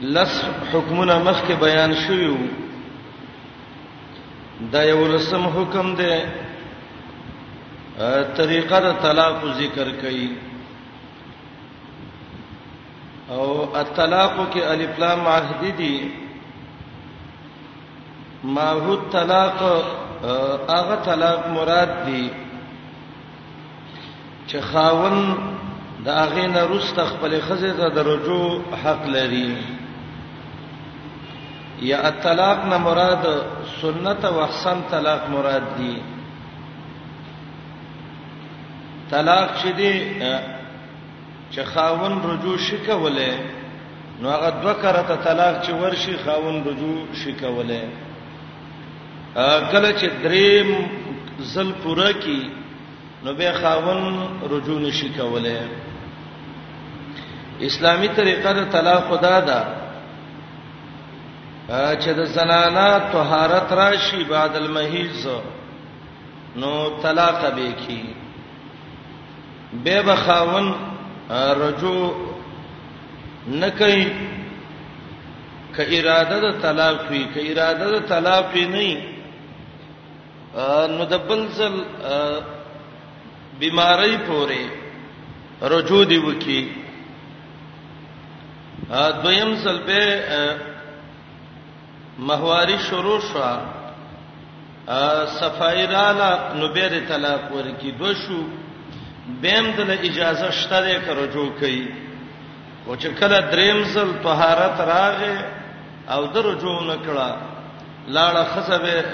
لس حکمونه مخکې بیان شویو دا یو لسم حکم دی طریقه د طلاق ذکر کړي او الطلاق کې الف لام عهد دي ما هو الطلاق هغه طلاق مراد دي چې خاون د هغه نه رسته خپل خزه ته درجو حق لري یا الطلاق نه مراد سنت او احسن طلاق مراد دي طلاق چې دي چې خاون رجوع شکوله نو هغه دوه کرته طلاق چې ورشي خاون رجوع شکوله کله چې دریم ځل پوره کی نو به خاون رجوع نشي کولای اسلامی طریقه د طلاق خدا ده چې د زنانا طهارت راشي بعد المحیض نو طلاق به کی به بخاون رجوع نکي که اراده د طلاق وي که اراده د طلاق وي نه نو د بل ځل بیماری پورې رجوع دی وکي دویم ځل به مهواری شروع شو صفایراله نو به د طلاق ورکی دو شو بهم د اجازه شته د رجوع کوي او چې کله دریم ځل طهارت راغې او درجو نکړه لاړه خسبه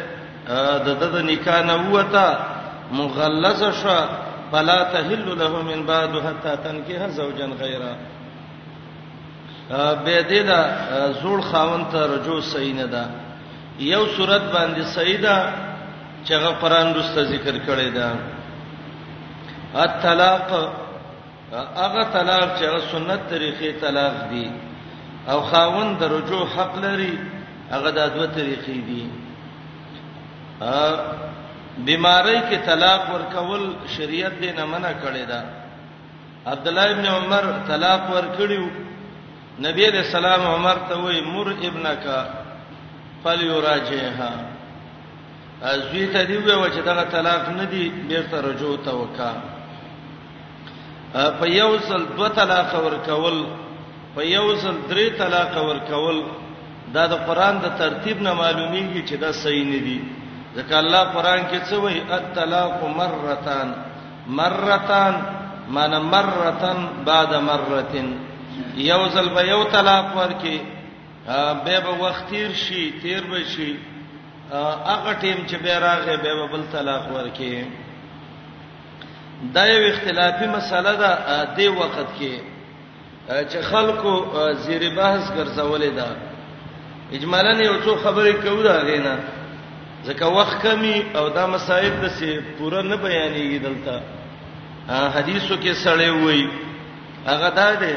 د دد نکاح نه وته مغلظه شو فلا تحل له من بعد حتا تنکه زوجا غیره به دې دا زوړ خاون ته رجو صحیح نه ده یو صورت باندې صحیح ده چې غفران رسته ذکر کړی ده الطلاق هغه طلاق چې هغه سنت طریقې طلاق دي او خاوند د رجوع حق لري هغه د دوه طریقې دي بیماری کې طلاق ورکول شریعت دې نه منع کړی دا عبد الله ابن عمر طلاق ورکړیو نبی علیہ السلام عمر ته وای مر ابنک فلیراجعها ازوی ته دی وای چې دا طلاق نه دی بیرته رجوع ته وکړه په یو ځل دوه طلاق ورکول په یو ځل درې طلاق ورکول دا د قران د ترتیب نه معلومیږي چې دا صحیح نه دي ځکه الله قران کې څه وایي الطلاق مرتان مرتان معنی مرتان بعد مرتين یو ځل به یو طلاق ورکي به به وخت تیر شي تیر به شي هغه ټیم چې به راغې به بل طلاق ورکي دا یو اختلافي مسله ده د وخت کې چې خلکو زیر بحث ګرځولې ده اجمالاً یو څو خبرې کوو دا غینا ځکه وخت کمی او دا مسائل د سي پوره نه بیانېږي دلته حدیثو کې سړې وای هغه دا ده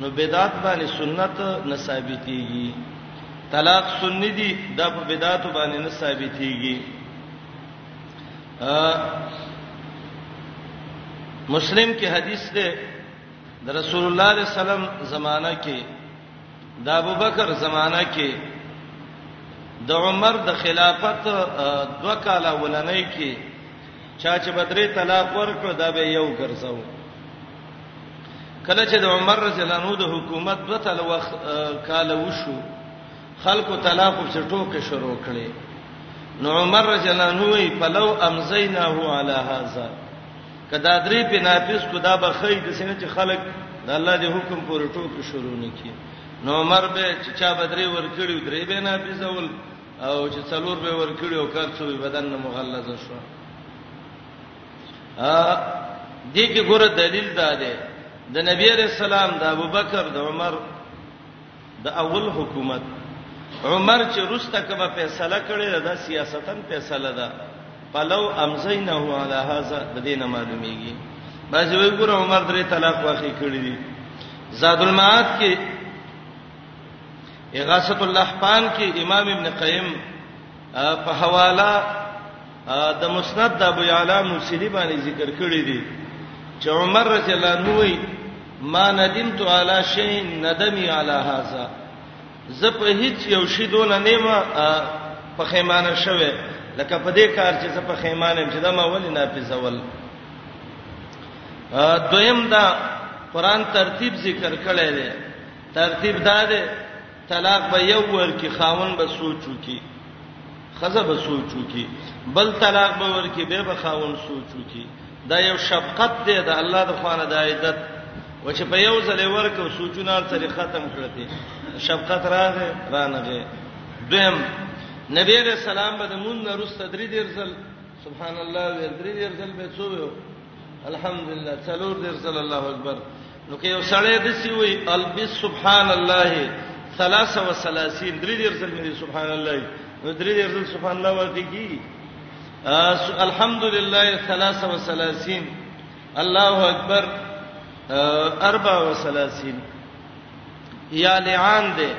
نو بدعت باندې سنت نه ثابتيږي طلاق سنت دي دا په بدعت باندې نه ثابتيږي مسلم کې حدیث ده د رسول الله صلی الله علیه وسلم زمانہ کې د ابوبکر زمانہ کې د عمر د خلافت دوه کاله ولنۍ کې چا چې بدرې طلاق ورکړ دا به یو ګرځاو کله چې د عمر رضی الله عنه د حکومت دوه تل وخت کال وشو خلکو طلاق په ټوکې شروع کړي نو عمر رضی الله عنه وی فلو امزیناه علی هذا کدا درې په نافذ کو دا بخی د سینې چې خلک د الله د حکم پورې ټوکې شروع نکړي نو عمر به چې چا بدرې ور کړیو درې به نافذ اول او چې څلور به ور کړیو کار څو بدن مغلظه شو دې کې ګوره دلیل دا دی د نبی رسول الله د ابوبکر د عمر د اول حکومت عمر چې روسته کبه فیصله کړې ده د سیاستن فیصله ده فلو امزینه علی هذا د دې نه معلومیږي باځي وی ګوره عمر درې طلاق واخی کړی دي زاد المعاد کې اغاثه اللحفان کې امام ابن قیم په حواله د مسند د ابو یعلا موصلی باندې ذکر کړی دی چې عمر رضی الله عنه وی ما ندمت علی شیء ندمی علی هذا زه په هیڅ یو شی دون نه ما په خیمانه شوه لکه په دې کار چې زه په خیمانه چې دا ما ولې نه پیزول دویم دا قران ترتیب ذکر کړی دی ترتیب دا دی طلاق به یو ورکی خاون به سوچو کی خزه به سوچو کی بل طلاق به ورکی به به خاون سوچو کی دا یو شفقت دی دا الله د خوانه د عیدت و چې په یو ځل ورکو سوچونه سره ختم کړته شفقت راغې رانغې دیم نبی رسول الله به د مون نرس تدری دیر ځل سبحان الله دیر ځل به څو الحمدلله څلور دیر صلی الله اکبر نو کې یو سړی د سی وی البس سبحان الله 33 درې دیر صلی الله سبحان الله نو درې دیر صلی سبحان الله ورته کی الحمدلله 33 الله اکبر 34 یا لعان دې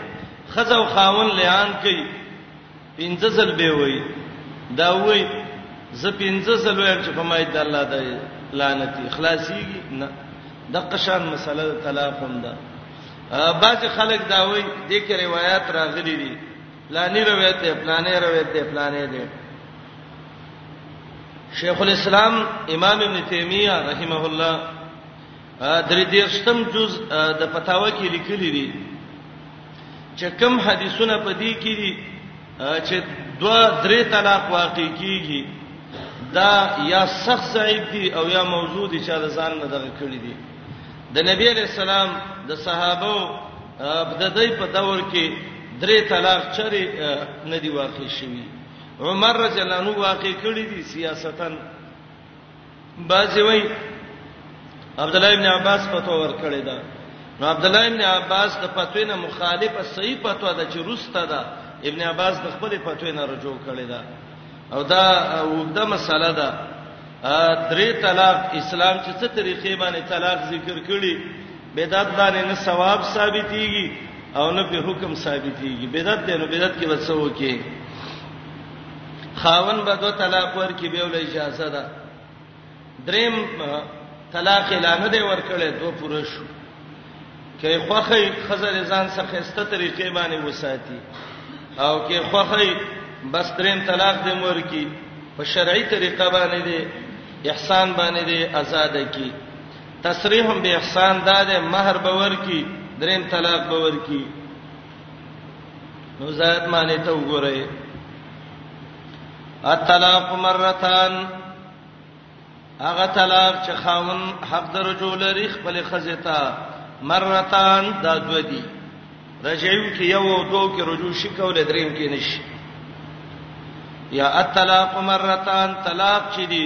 خزو خاون لعان کوي پنځه ځل به وای دا وای زه پنځه ځل وایم چې په ما د الله د لعنت اخلاصيږي نه د قشان مسله د طلاق هم ده بعض خلک دا وای د کې روایت راغلي دي لانی روایت دی پلانې روایت دی پلانې دی شیخ الاسلام امام ابن تیمیه رحمه الله درې دیرشتم جز د فتاوا کې لیکلي دي چې کوم حدیثونه په دې کې دي چې دوا درې طلاق واقع کیږي دا یا سخت ضعیف دي او یا موضوع دي چې د ځان نه دغه کړی دي د نبی علی السلام د صحابه د دې په دور کې درې طلاق چری نه دی واقع شوی عمر رضی الله عنه واقع کړی دي سیاستن بعضی وای عبد الله ابن عباس فتوا ورکړی دا نو عبد الله ابن عباس د فتوی نه مخالفه صحیح فتوا ده چې روسته ده ابن عباس د خپل فتوی نه رجوع کړی دا او دا وګړه مسله ده درې طلاق اسلام چې څه طریقې باندې طلاق ذکر کړي بدعت باندې نه ثواب ثابتېږي او نه په حکم ثابتېږي بدعت دی نو بدعت کې وڅو کې خاون به دو طلاق ورکړي به ول اجازه ده دریم طلاق اعلان دی ورکړی دوه پوره شو کې خوخه خزر ځان څخه استه طریقې باندې وساتي او کې خوخه بس ترین طلاق دې مور کی په شرعي طریقه باندې دې احسان باندې دې آزاد کی تصریح به احسان داده مہر باور کی درین طلاق باور کی نو زائد معنی ته وګورئ الطلاق مرتان هغه طلاق چې خاون حق درجو لري خپل خزه ته مرتان دا دو دي رجعو کې یو او دوه کې رجوع شي کولای دریم کې نشي یا الطلاق مرتان طلاق چې دي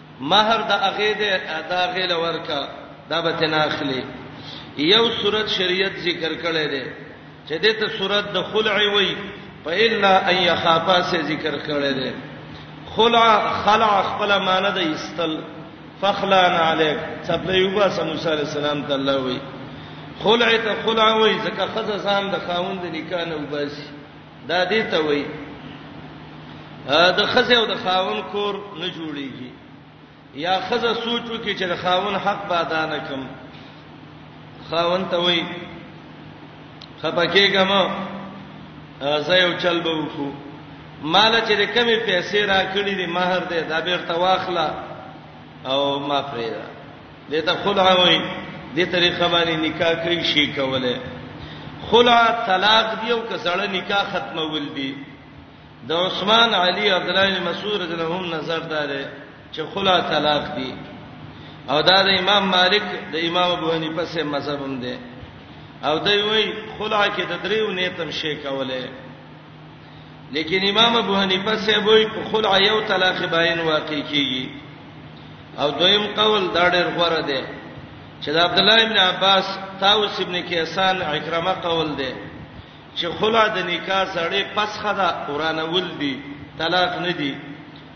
مہر د هغه دی د هغه لور کا دا به تنه اخلي یو صورت شریعت ذکر کړی دی چې د ته صورت د خلع وی په الا ان يخافا سے ذکر کړی دی خلع خلع خپل معنی د استل فخلان علیک صبر یوبا سم موسی علی السلام ته الله وی خلع ته خلع وی ځکه خزه ځان د خاوند نکاح نه وباسي دا دې ته وای د خزه او د خاون کور نه جوړیږي یا خزه سوچو کې چې د خاون حق به ادا نه کوم خاون ته وای خپکیګم زه یو چل به وکړو مال چې د کمی پیسې راکړې دي مہر دې دا بیرته واخلا او ما پرې دې ته خلع وایي دې طریقه باندې نکاح کوي شي کوله خلع طلاق دی او کسړه نکاح ختمول دی د عثمان علی عبد الله بن مسعود رضی الله عنه نظر دار چې خلع طلاق دی او دا د امام مالک د امام ابو حنیفه سره مذهب هم دی او دوی وایي خلع کې د دریو نیتم شي کوله لیکن امام ابو حنیفه صاحب وی په خلع یو طلاق باین واقع کیږي او دویم قول دا ډېر غوړه دی چې د عبد الله ابن عباس تاوس ابن کیسان اکرمه قول دی چې خلع د نکاح سره پسخه ده قران ول دی طلاق نه دی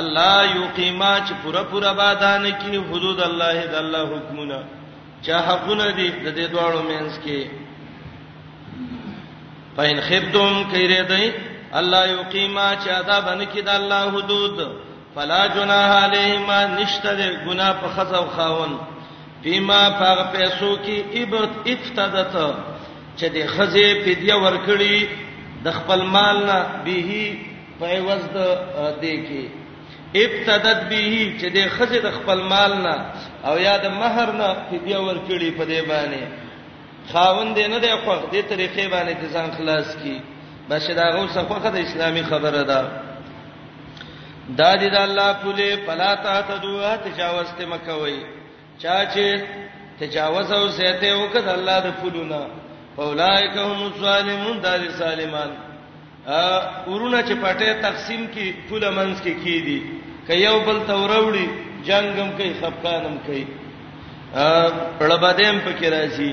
الله یقیما چې پورا پورا بادان کې حدود الله د الله حکمونه چې حقونه دي د دې دواړو مینس کې پاین خبتم کړي دی الله یقیما چې ادا بن کې د الله حدود فلا جناح علیهما نشته د ګنا په خزه او خاون فيما فغ پیسو کې ابت افتدت چې د خزه فدیه ورکړي د خپل مال نه به په عوض د دې کې ابتدت به چې د خزه د خپل مال نه او یا د مہر نه فدیه ورکړي په دې باندې خاوند نه دی خو دې طریقې باندې د ځان خلاص کی بشه دا غو څخه د اسلامي خبره ده دا دې د الله په لې پلا ته تدوه تجاوز ته مکوي چا چې تجاوز او زیاته وکړ الله د پلونا اولائک هم الظالمون دال ظالمان ا ورونه چې پټه تقسیم کی پوله منځ کې کی دي ک یو بل توروړي جنگم کوي خفقانم کوي ا پړبدیم پکې راځي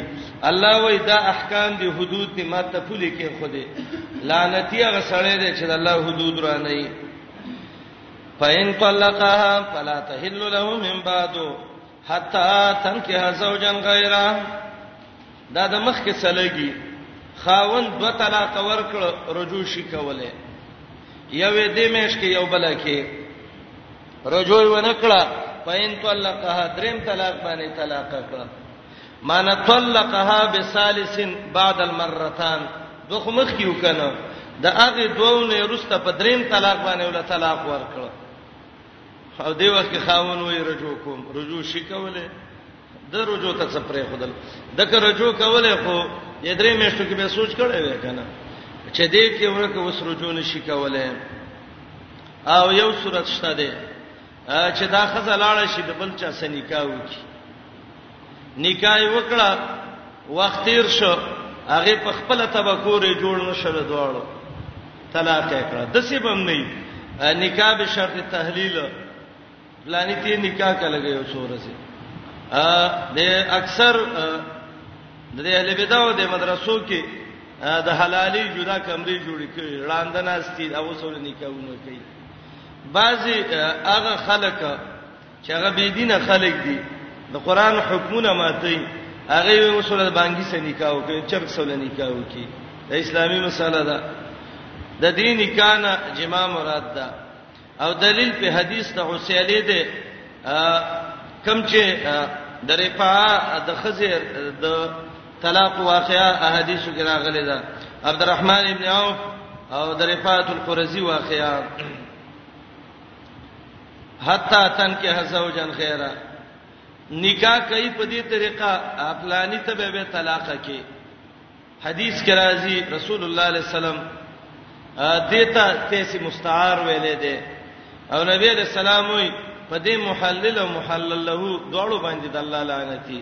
الله وای دا احکام دی حدود دی ماته پوله کې خوده لعنتی هغه سړی دی چې الله حدود را نه فإن طلقها فلا تحل له من بعد حتا تنکه زوجا غیره دا د مخ کې سلګي خاون دو طلاق ورکړ رجوع شي کوله یوې دې مېش کې یو بل کې رجوع ونکړه پاین طلقها دریم طلاق باندې طلاق کړه معنی طلقها بثالث بعد المرتان دوه خو مخ کیو کنه د هغه دوه نه رسته په دریم طلاق باندې ول طلاق ورکړ او دی وخت خاون وی رجو کوم رجو شي کوله د رجو ته څه پرې خدل دغه رجو کوله خو یې درې میاشتو کې به سوچ کړی وې کنه چې دې کې ورکه وس رجو نشي کوله او یو صورت شته ده چې دا خزه لاړه شي د بل چا سره نکاح وکي نکاح وکړه وخت تیر شو هغه په خپل تبکورې جوړ نشو دواړو طلاق یې کړه د څه بم نه نکاح به شرط تحلیل پلانې تی نکاح کولای یو سورې ا د اکثر د اهل بدعو د مدرسو کې د حلالي جدا کمرې جوړې کړي وړاندناستي او سره نکاحونه کوي بعضی هغه خلک چې هغه بی دینه خلک دي د قران حکمونه ماتي هغه وسوله بانګي سره نکاح وکړي چرګ سره نکاح وکړي دا اسلامي مسله ده د دې نکاح نه جما مراد ده او دلیل په حدیث ته حسیلی ده کم چې درې په د خزر د طلاق واقعا احادیثو کې راغلي ده عبدالرحمن ابن عوف او درفات القرزی واقعا حتا تن کې حسو جن خیره نکاح کوي په دې طریقه خپلانی ته به طلاق کې حدیث کې راځي رسول الله علیه السلام دیتا تیسی مستعار ویلې ده او نبی علیہ السلام وی په دې محلل او محلل له دوړو باندې د الله لعنتی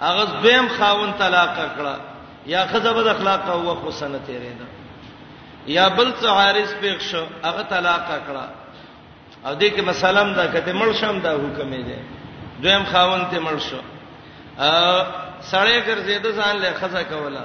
هغه دویم خاون طلاق کړه یا خزه بد اخلاق او وخت وسنه تیرې ده یا بل څه عارض پیښ شو هغه طلاق کړه او دې کې مسالم دا کته مړ شم دا حکم دی دویم خاون ته مړ شو سړی ګرځیده ځان له خزه کوله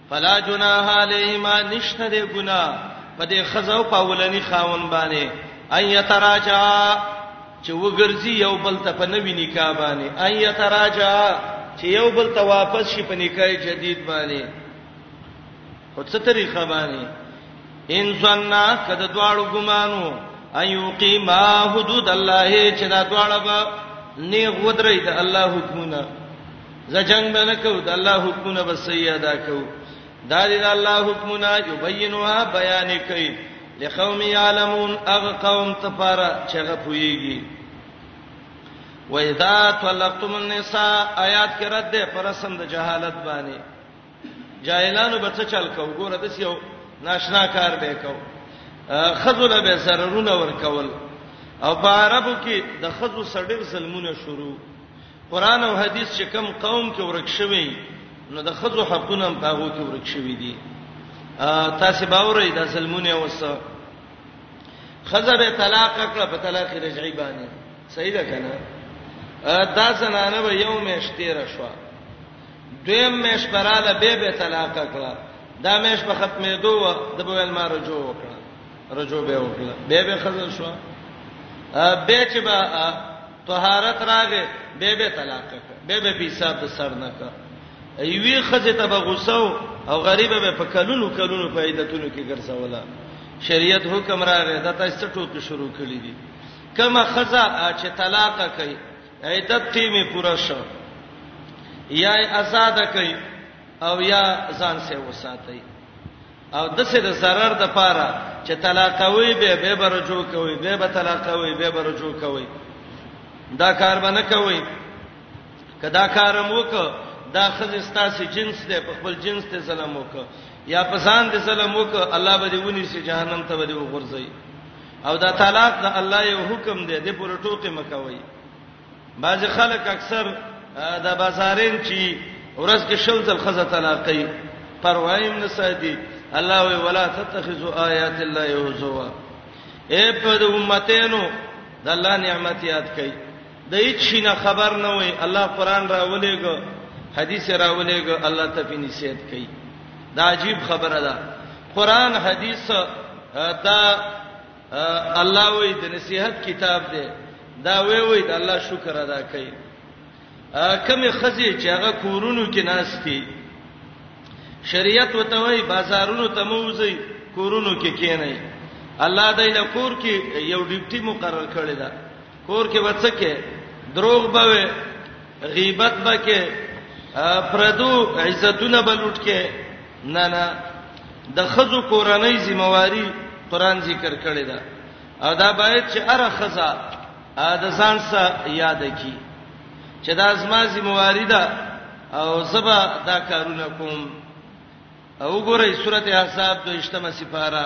فلا جناح علیهما نشته د ګنا په دې خزو په ولنی خاون باندې ان یتراجا چې وګرځي یو بل ته په نوی نکاح باندې ان یتراجا چې یو بل ته واپس شي په نکاح جدید باندې خو څه طریقه باندې ان ظننا کده دواړو ګمانو ايو قیما حدود الله چې دا دواړه به نیغ ودرې د الله حکمونه زه جنگ به نه کوم د الله حکمونه به صحیح ادا کوم دا د الله حکمونه یبینوا بیان کوي لقوم یعلمون اغه قوم تفاره چغه پویږي و اذا طلقتم النساء آیات کې رد ده پر سم د جهالت باندې جاهلانو به څه چل کو ګوره د سیو ناشنا کار به کو خذل به سررونه ور کول او په عربو کې د خذو سړیر ظلمونه شروع قران او حدیث چې کم قوم کې ورک شوی نو د خزو حقونه هم پاغو کې ورک شوی دي تاسو باورې د سلمونه وسه خزه به طلاق کړه په طلاق رجعي باندې صحیح ده کنه دا زنانه به یو میش تیر شو دویم میش پراله به به طلاق کړه دا میش په ختمې دوه د بویل ما رجوع وکړه رجوع به وکړه به به خزه شو به چې به طهارت راغې به به طلاق کړ به به حساب د سر نه کړ ایوی خزه ته به غوسه او غریب به په کلونو کلونو په عیدتونو کې ګرځولا شریعت حکم راغې دا تاسو ټوکی شروع کړی دي کما خزه چې طلاق کوي عیدت تیمه پورا شو یا آزاد کوي او یا ځان سه وساتي او دسه د zarar د پاره چې طلاقوي به به برجو کوي به به طلاقوي به برجو کوي دا کار باندې کوي کدا کارم وک دا خزه ستاسو جنس دی په خپل جنس ته ظلم وک یا په ځان دې ظلم وک الله به دې ونی سي جهنم ته به دې وغورځي او دا طلاق د الله یو حکم دی د پوره ټوکې مکوي بعض خلک اکثر د بازارین چې ورځ کې شل ځل خزه طلاقې پروايم نه ساتي الله وی ولا تتخذوا آیات الله یهزوا اے په د امتینو د الله نعمت یاد کړئ د هیڅ شي نه خبر نه وي الله قران راولېګو حدیث راولېګو الله ته په نصیحت کوي دا عجیب خبره ده قران حدیث دا الله وې د نصيحت کتاب دی دا وې وې د الله شکر ادا کړئ کمه خزي چې هغه کورونو کې ناشتي شریعت وته وای بازارونو ته موځي کورونو کې کینای الله دای له کور کې یو ډیپټي مقرر کړی دا کور کې وڅکه دروغ به غیبت به کې پردو عزتونه به لوټ کې نه نه د خزو کورنۍ ذمہواری قران ذکر کړی دا او دا باید چې اره خزا د ځان سره یاد کی چې دا زما ذمہواری ده او زبا دا کارونه کوم او ګورئ سورته احزاب د اجتماع سفاره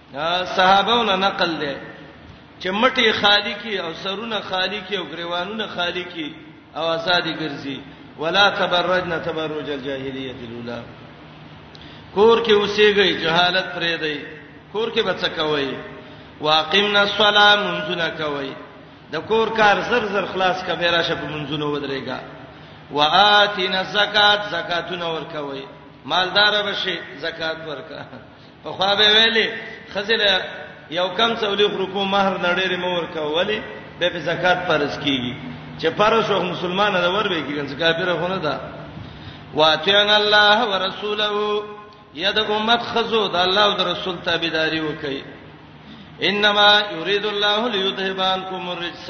صحابهونو نقل دی چې مټي خالی کی او سرونه خالی کی او گریوانونه خالی کی او آزادی ګرځي ولا تبرجنا تبرج الجاهلیه الاولى کور کې اوسېږي جهالت پرې دی کور کې بچ کوي واقمنا الصلاه منځونه کوي د کور کار زر زر خلاص کبیره شپ منځونه ودرېګا واتینا زکات زکاتونه ورکوي مالدار بشي زکات ورکا په خوا به ویلې خزله یو کم څولې روپو مہر نړېری مور کولی به په زکات فرض کیږي چې فرض شو مسلمان دا ور به کیږي چې کافر خونه ده واتین الله ورسوله ید امت خزو د الله او د رسول تابعداري وکړي انما یرید الله لیذهب عنکم الرجس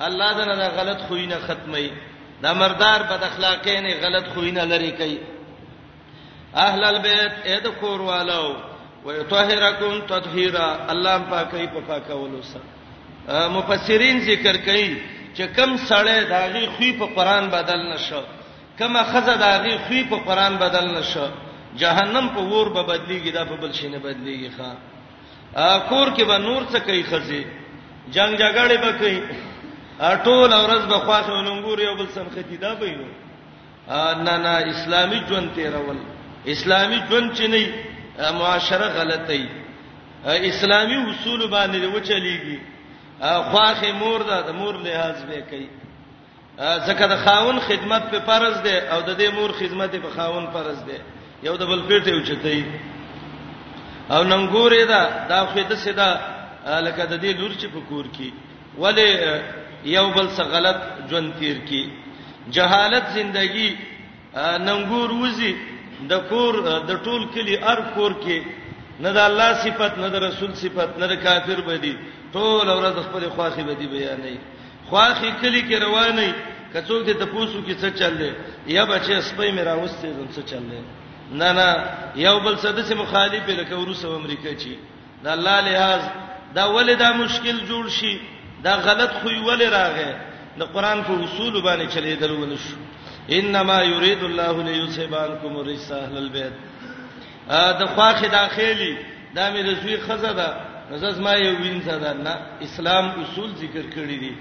الله دا نه غلط خوینه ختمي دا مردار بد اخلاقین غلط خوینه لري کوي اهل البيت اې د کور والو ويطهرکم تطهيرا الله پاکي په پاکولو سره مفسرین ذکر کوي چې کم سړی داغي خوې په قران بدل نشو کما خزه داغي خوې په قران بدل نشو جهنم په ور به بدلیږي دا په بل شي نه بدلیږي ښا کور کې به نور څه کوي خزه جنگ جګړه به کوي ټول ورځ به خواخه ولنګور یو بل سم ختی دا بینو نه نه اسلامي ژوند تیرول اسلامي ژوند چې نه معاشره غلطه ای اسلامي اصول باندې وچلیږي خواخه مور ده د مور لحاظ به کوي ځکه د خاون خدمت په فرض ده او د دې مور خدمت په خاون فرض ده یو د بل پیټه اوچتای او ننګورې ده دا خو د سدا لکه د دې لور چې په کور کې ولې یو بل څه غلط ژوند تیر کی جهالت زندگی ننګور وزي د کور د ټول کلی ار کور کې نه د الله صفت نه د رسول صفت نه د کافر بدی ټول ورځ خپل خواخي بدی بیانې خواخي کلی کې روانې کڅوګ دې ته پوسو کې څه چل دی یا بچي سپې مې راوستې زم څه چل دی نه نه یو بل څه د سم مخالفه لکه روس او امریکا چی د الله لحاظ دا ولې دا مشکل جوړ شي دا غلط خوې ولې راغې د قران په اصول باندې چلے درول شو انما یرید الله لیذهب عنکم الرجس اهل البیت د خواخه داخلي دا مې رسوي خزه ده نزز ما یو وینځه ده نه اسلام اصول ذکر کړی دي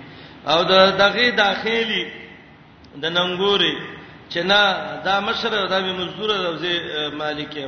او د دغه داخلي د ننګوري چې نه دا مشره دا مې مزدور ده مالک یې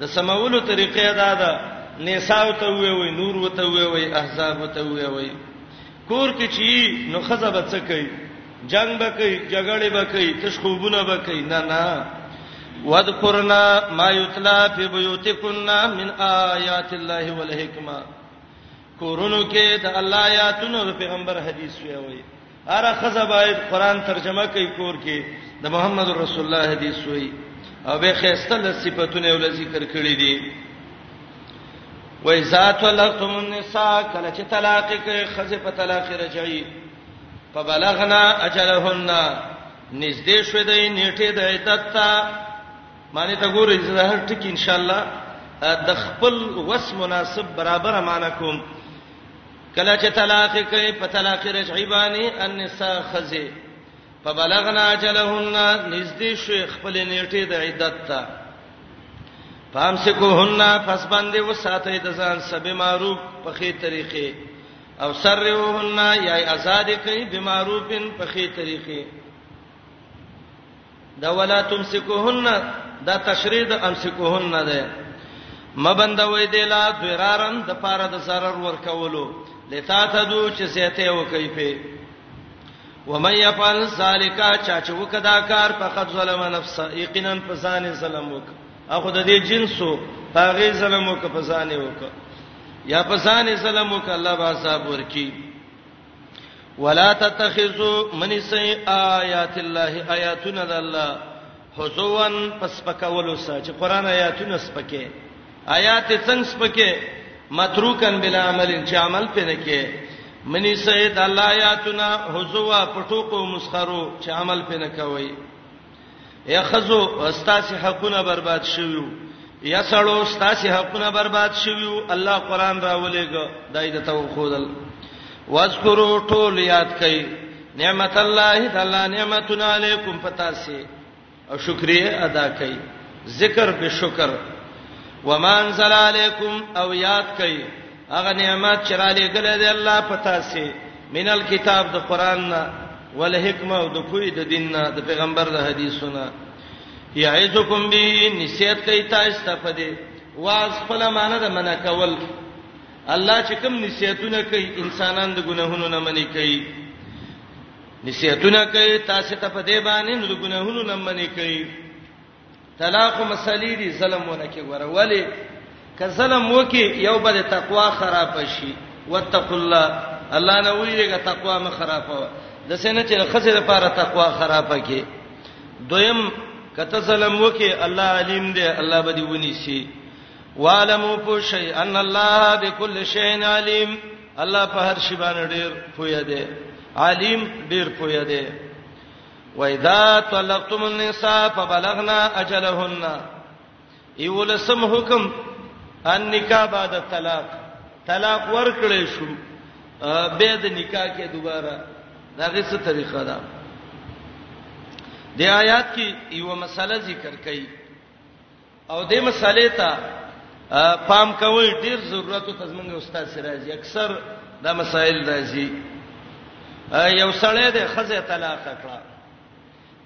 د سمولو طریقه دا ده نساء ته وی وی نور وته وی وی احزاب ته وی وی کور کې چی نو خزه بچ کوي جنگ بکې جګړه بکې تشخوبونه بکې نه نه وذکرنا ما یتلا فی بیوتکنا من آیات الله والحکمه کورونو کې د الله آیاتونو د پیغمبر حدیث وی اره خزه باید قران ترجمه کوي کور کې د محمد رسول الله حدیث وی او به خسته له صفاتونه ول ذکر کړی دي وای ذات ولقم النساء کله چې طلاق کوي خزه په طلاق رجعي فبلغنا اجلهن نږدې شوې د نیټه د عدت ته معنی ته ګورئ چې دا هر ټکی ان شاء الله د خپل وس مناسب برابر معنا کوم کله چې طلاق کوي په طلاق رجعي باندې النساء خزه فبلغنا اجلهن نزدې شو خپل نیټه د عدت ته پام سکوهن پس باندې وساتې د ځان سبه معروف په خې طریقې او سرهن یا آزاد کوي به معروفن په خې طریقې دا ولا تمسکوهن دا تشریح د امسکوهن ده مبندوي دی لا ضرارن د پاره د zarar ور کولو لتا تدو چې سيته وکي په ومن يفعل ذلك چا چې وکدا کار فقط ظلم نفسه یقینا په ځان ظلم وک اخو د دې جنسو هغه ظلم وک په ځان وک یا په ځان ظلم وک الله به عذاب ورکی ولا تتخذوا من سي آیات الله آیاتنا الله حزوان پس پکولو سره چې قران آیاتونه سپکه آیات څنګه سپکه متروکن بلا عمل چې عمل پې نه کې منی سید الله آیاتنا حزوا پټوکو مسخرو چې عمل پې نه کوي یا خزو استاسی حقونه برباد شویو یا سړو استاسی حقونه برباد شویو الله قران راولېګ دای د تو خودل واذکروا ټول یاد کئ نعمت الله تعالی نعمتنا علیکم پتا سی او شکریا ادا کئ ذکر به شکر ومان زل علیکم او یاد کئ هغه نعمت چې را لېږلی دی الله په تاسې من الکتاب د قران نه ول حکمت او د کوی د دین نه د پیغمبر د حدیثونه یعزکم بی نسیت کوي تاسو ته په دې واز خپل معنی د منع کول الله چې کوم نسیتونه کوي انسانان د ګناهونو نه منی کوي نسیتونه کوي تاسو ته په دې باندې د ګناهونو نه منی کوي طلاق مسلې دي ظلم ونه کې غره ولی که ظلم وکي یو بل تقوا خراب شي واتقوا الله الله نه ویریږي تقوا مخ خرابه د سینې چې خزه لپاره تقوا خرابه کې دویم کته ظلم وکي الله علیم دی الله به دی ونی شي وعلموا پوشي ان الله بكل شيء عليم الله په هر شی باندې ډیر پوهه دی علیم ډیر پوهه دی واذا طلقتم النساء فبلغنا اجلهن ایولسم حکم ان نکاح بعد طلاق طلاق ورکړې شو به د نکاح کې دوباره دا غي څه طریقه ده د آیات کې یو مسله ذکر کړي او دې مسالې ته پام کوي ډیر ضرورت ته زمونږ استاد سراج اکثر دا مسائل راځي یو سړی د خزه طلاق کړه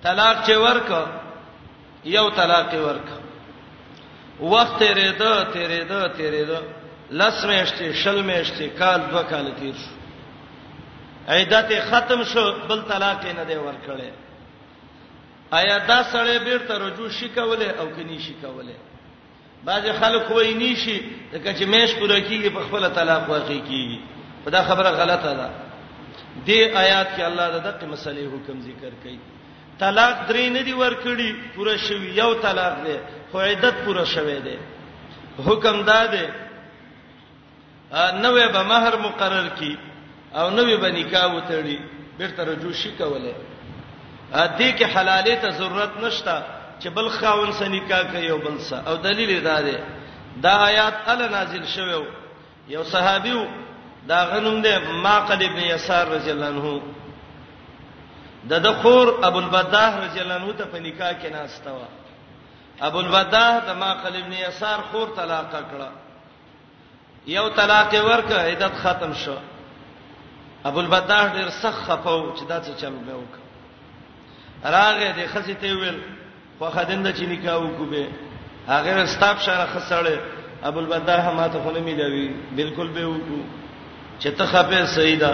طلاق چې ورک یو طلاق ورک وخت تیرېده تیرېده تیرېده لس میاشتې شل میاشتې کال دوه کال تیر شو عیدت ختم شو بل طلاق نه دی ورکړی آیا دا سړی بیرته رجوع شي کوله او کني شي کوله بعض خلک وایي نشي ځکه چې مېش پوره کیږي په خپل طلاق واقع کیږي په دا خبره غلطه ده دې آیات کې الله د دقه مسلې حکم ذکر کړي طلاق درې نه دی ورکړي پوره شوی یو طلاق دی خو عدت پوره شوه دی حکم دا دی نوې به مہر مقرر کی او نوې به نکاح وتړي بیرته رجوع شي کوله ا دې کې حلالې ته ضرورت نشته چې بل خاون سره نکاح کوي او بل سره او دلیل دا دی دا آیات ال نازل شوو یو صحابي دا غنوم دی ماقد ابن یسار رضی الله عنه د د خور ابو البداه رضی الله عنه ته په نکاح کې ناشته و ابو البداه د ماقد ابن یسار خور طلاق کړه یو طلاق ورک عدت ختم شو ابو البداح ډیر سخت خپو چې دا څه چل به وک راغه د خزې ته ویل خو خدنده چې نکاح وکوبه هغه ستاب شره خسړې ابو البداح ما ته خونه ملوي بالکل به وکو چې ته خپه سیدا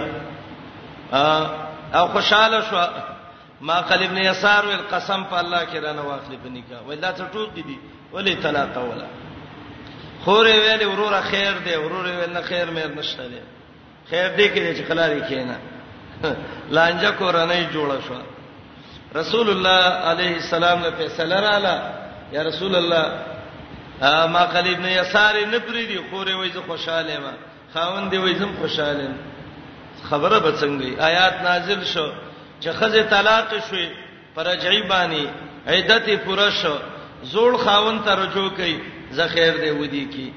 او خوشاله شو ماقل ابن یسار ول قسم په الله کې رانه واخلې په نکاح وای دا څه ټوک دي ولې طلاق ولا خورې ویلې وروره خیر دی وروره ویل نه خیر مې نشته دی خیر دی کې چې خلاري کینا لانجه کورنۍ جوړه شو رسول الله عليه السلام له فیصله رااله یا رسول الله ما قلیب نه یسار نه پری دی خورې وای زه خوشاله ما خاوند دی وای زم خوشاله خبره به څنګه آیات نازل شو چې خزه طلاق شوي پرجعی باندې عیدت پوره شو زوړ خاون ته رجوع کوي زخیر دی ودی کی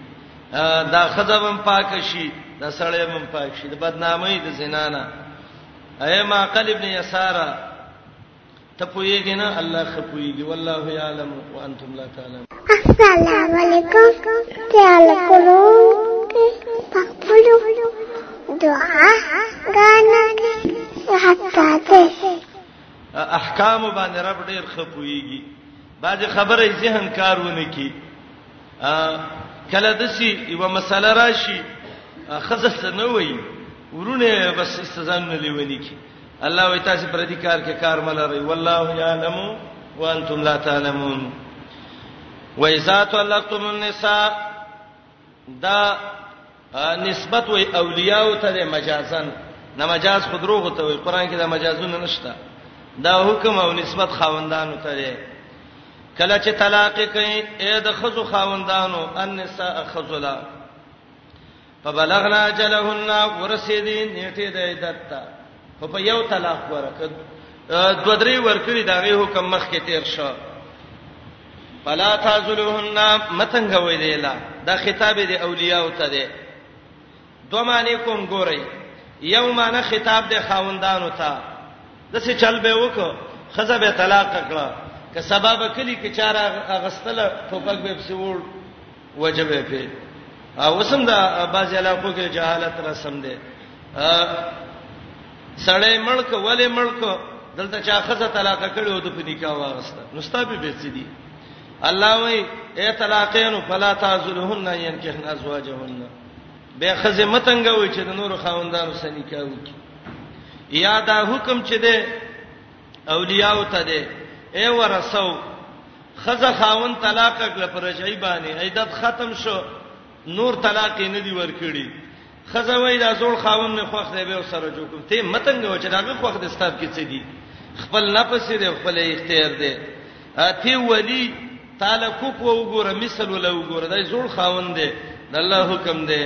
دا خزم پاک شي دا سړی مم پاک شي د بدنامۍ د زنانه اے ما قلب نه یسارا ته پوهیږې نه الله خپويږي والله يعلم وانتم لا تعلمون السلام علیکم تعال کولو پخپلو دعا غانا حتا ته احکام باندې رب ډیر خپويږي باج خبره ذهن کارونه کی کله دسی یو مسله راشي خزه نه وای ورونه بس استزان نه لیونی کی الله وی تاسو پر دې کار کې کار ملري والله یعلم وانتم لا تعلمون و اذا طلقتم النساء دا نسبت وی اولیاء ته مجازن نه مجاز خود روغ ته وي قران کې دا مجازونه نشته دا حکم او نسبت خاوندانو ته دی کله چې طلاق کوي اې د خزو خاوندانو النساء خذلا فبلغنا جلهن ورسیدې نیټه د عدت ته خو په یو طلاق ورکړ دو درې ورکړي داغه حکم مخ کې تیر شو فلا تعذلهن متنګ وې دی لا دا خطاب دی اولیاء ته دی دوه معنی کوم ګورئ یو معنی خطاب دی خاوندانو ته د څه چل به وکړه خزه به طلاق کړه که سبب کلی کې چاره غستله ټوپک به پسې وړ وجبه په او سم دا باز علاقو کې جهالت را سم ده سړی ملک ولې ملک دلته چا خزه طلاق کړي او د په نکاح واغسته نو ستابه به څه دي الله وای اے طلاقینو فلا تعذلهن ينكحن ازواجهن به خزه متنګ وای چې د نور خاوندانو سره نکاح وکړي یا دا حکم چې ده اولیاء ته دی اے ورسو خزه خاون طلاق کړه پر رجعي باندې عیدت ختم شو نور طلاق نه دی ورکړي خزه وای دا زوړ خاون نه خوښ دی به سره جوړ کوم ته متنګ و چې داغه خوښ د ستاب کې څه دي خپل نفس دی خپل اختیار دی اته ولی تعالی کو کو وګوره مثال ولا وګوره دا زوړ خاون دی د الله حکم دی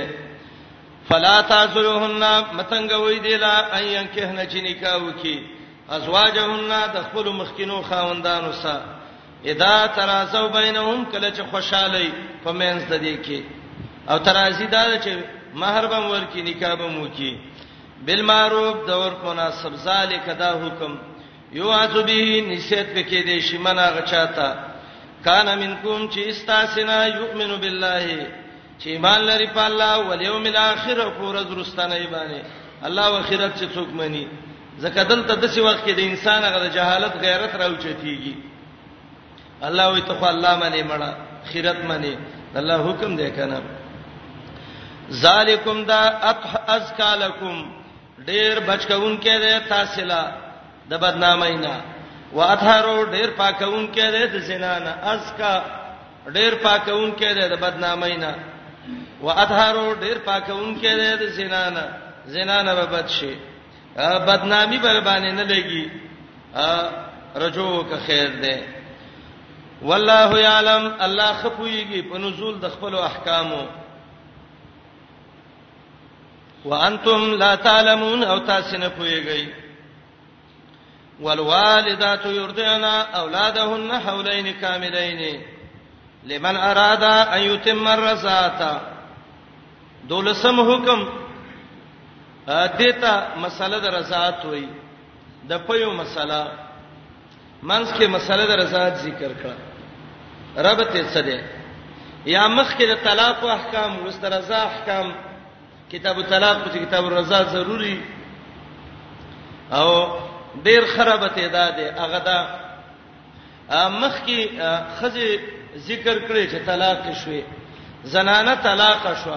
فلا تعذرهن متنګوي دی لا ايان کې نه چې نکاح وکي ازواجهن د خپل مخکینو خاوندانو سره اذا ترازو بینهم کله چې خوشاله په مینځ د دې کې او ترازی دا چې مہر بم ورکی نکاح بم وکي بالمعروف د ور کو ناسب ذالک دا حکم یو عذ به نسیت پکې دې شي منا غچاتا کان منکم چې استاسنا یؤمن بالله چې ایمان لري په الله او یوم الاخر او ورځ رستنه باندې الله او اخرت چې څوک مني زکه دلته د څه وخت کې د انسان غره جهالت غیرت راوچتيږي الله وي ته الله باندې مړه خیرت باندې الله حکم دی کنه ذالکم دا اطح ازکا لکم ډیر بچکون کې ده تاسو لا د بدنامۍ نه واطهرو ډیر پاکون کې ده د زنا نه ازکا ډیر پاکونکې ده د بدنامۍ نه واطهرو ډیر پاکونکې ده د زنا نه زنا نه به بچ شي بدنامي بر باندې نه لګي رجو که خیر ده والله یعلم الله خپويږي په نزول د خپل احکامو وانتم لا تعلمون او تاسو نه پويږئ والوالدات يرضعن اولادهن حولين كاملين لمن اراد ان يتم الرضاعه دولسم حکم دیتا مسله د رضاعت وای د پيو مسله منځ کې مسله د رضاعت ذکر کړه رب ته څه ده یا مخکې د طلاق احکام ورسره رضا احکام کتاب الطلاق په کتاب الرضا ضروری او ډیر خرابه ته ده ده هغه ده مخ کې خزه ذکر کړي چې طلاق شوي زنانه طلاق شو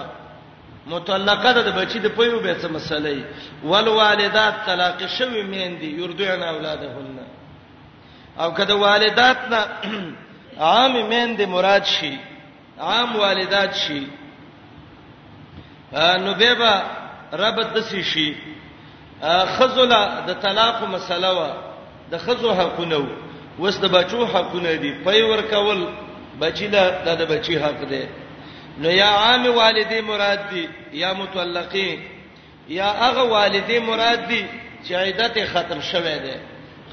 متعلقه ده بچی د پيو به څه مسله وي والوالدات طلاق شوي میندي يردعن اولادهن او کله والدات نه عام میندې مراد شي عام والدات شي نو به به رب د سې شي خزله د طلاق مسله وا د خزو حقونه وس د بچو حقونه دي پي ور کول بچی له د بچی حق دی نو یا عام والدې مراد دي یا متعلقین یا هغه والدې مراد دي چې عیدت ختم شوه دی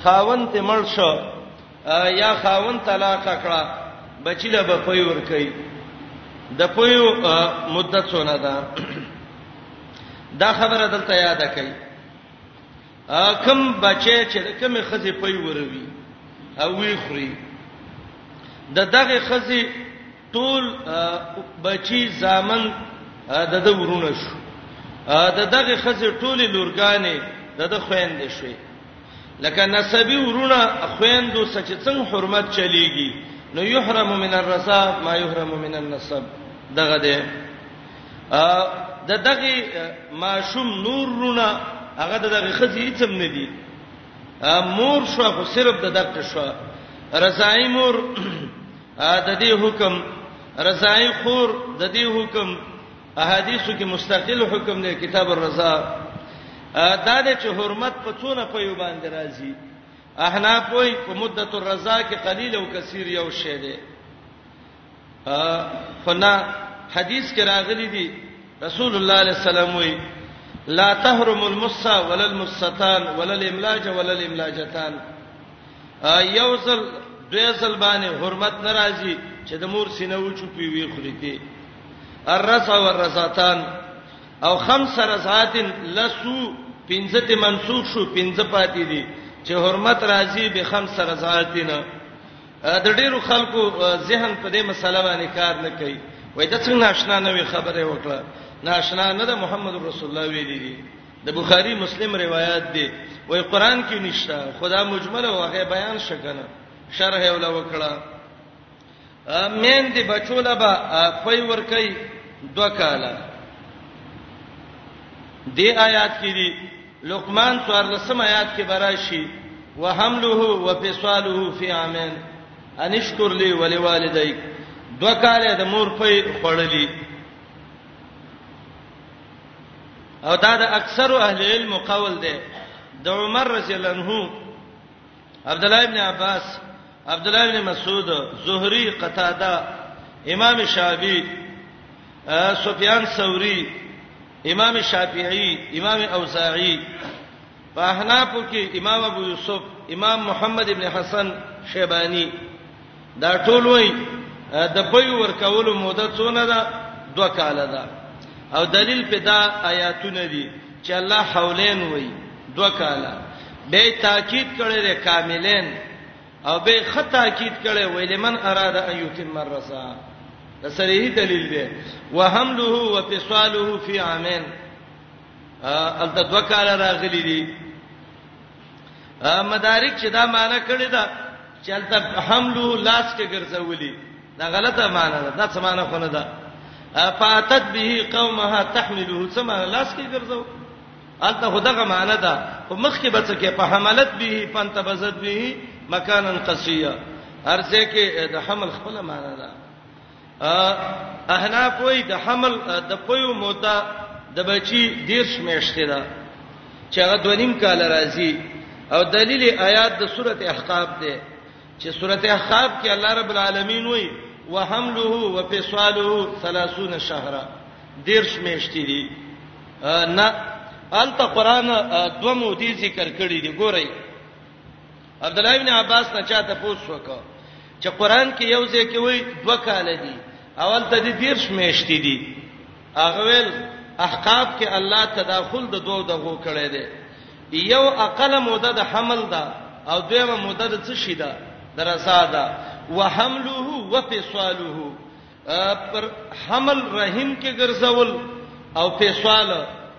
خاون ته مړ شو یا خاون طلاق کړه بچی له بپوی ور کوي د پوی مدت څونه ده دا خبره دلته یاد کړئ کم بچی چې کم خزه پوی وروي او وی خوري د دغه خزه ټول بچی زامن د د ورونه شو د دغه خزه ټوله لورګانې د د خويند شوې لکه نسبی ورونه خويندو سچ څنګه حرمت چلیږي نو یحرم من الرسا ما یحرم من النسب دغه ده د دغه ماشوم نور رونه هغه دغه خزه هیڅ هم نه دي مور شو خو صرف د دغه شو رضای مور د دې حکم رضای خور د دې حکم احادیثو کې مستقل حکم دی کتاب الرضا دا د چې حرمت په څونه په یو باندې راځي احناف وای په مدته الرضا کې قلیل او کثیر یو شی دی فنا حدیث کې راغلي دي رسول الله علیه السلام وای لا تحرم المصا ولا المستان ولا الاملاج ولا الاملاجتان یو ځل دوی ځل باندې حرمت ناراضي چې د مور سینه و چوپی وی خوري کې الرسا والرساتان او خمس رسات لسو پنځه ته منسوخ شو پنځه پاتې دي چې حرمت راځي به خمس رساتینه د ډیرو خلکو ذهن په دې مسله باندې کار نه کوي وای دا څنګه ناشنا نه وي خبره وکړه ناشنا نه ده محمد رسول الله ویلي دي د بخاری مسلم روایت دی وای قران کې نشته خدا مجمل او هغه بیان شکنه شرح ولا وکړه مین دی بچوله با پي ور کوي دوه کاله دی آیات کې دی لقمان 14 آیات کې براشي وحمله وفصاله فی عامین انشکر لی ولوالدیک دوه کاله د مور په خړلې او دا د اکثر اهل علم قول دی د عمر رضی الله عنه عبد الله ابن عباس عبد الله ابن مسعود زهري قتاده امام شافعي سفیان ثوری امام شافعي امام اوزاعي په احناف کې امام ابو یوسف امام محمد ابن حسن شیبانی دا ټول وای د بیو ورکولو موده څونه ده دوه کاله ده او دلیل په دا آیاتونه دي چې الله حولین وای دوه کاله به تاکید کړي د کاملین او به خط تاکید کړي ویل من اراده ان یتم الرسا دا صریح دلیل دی وحمله وفصاله فی عامین ا د دوه کاله راغلي دي مدارک چې دا معنی کړی دا چې الته حمله لاس کې ګرځولي دا غلطه معنی ده دا څه معنی خو نه ده فاتت به قومها تحمله څه معنی لاس کې ګرځو الته خدغه معنی ده په مخ کې بچ کې په حملت به فانتبذت به مکانن قصیه هر څه کې د حمل خپل معنی ده احناف وای د حمل د پيو موده د بچی دیرش میاشتې ده چې هغه دونیم کال راځي او دلیل آیات د سورته احقاف ده چې سورته احقاف کې الله رب العالمین وای وحمله وفصاله 30 شهرا دیرش میاشتې دي نه الته قران دوه مودې ذکر کړې دي ګورئ عبد الله ابن عباس نه چاته پوښتنه وکړه چې قران کې یو ځای کې وایي دوه کال دي اول ته دې دیرش میاشتې دي هغه ویل احقاف کې الله تداخل د دوه دغو کړی دی یو اقل مدد د حمل ده او دویمه مدد د څه شي ده درزا ده وحمله وفصاله پر حمل رحم کې ګرځول او فیصال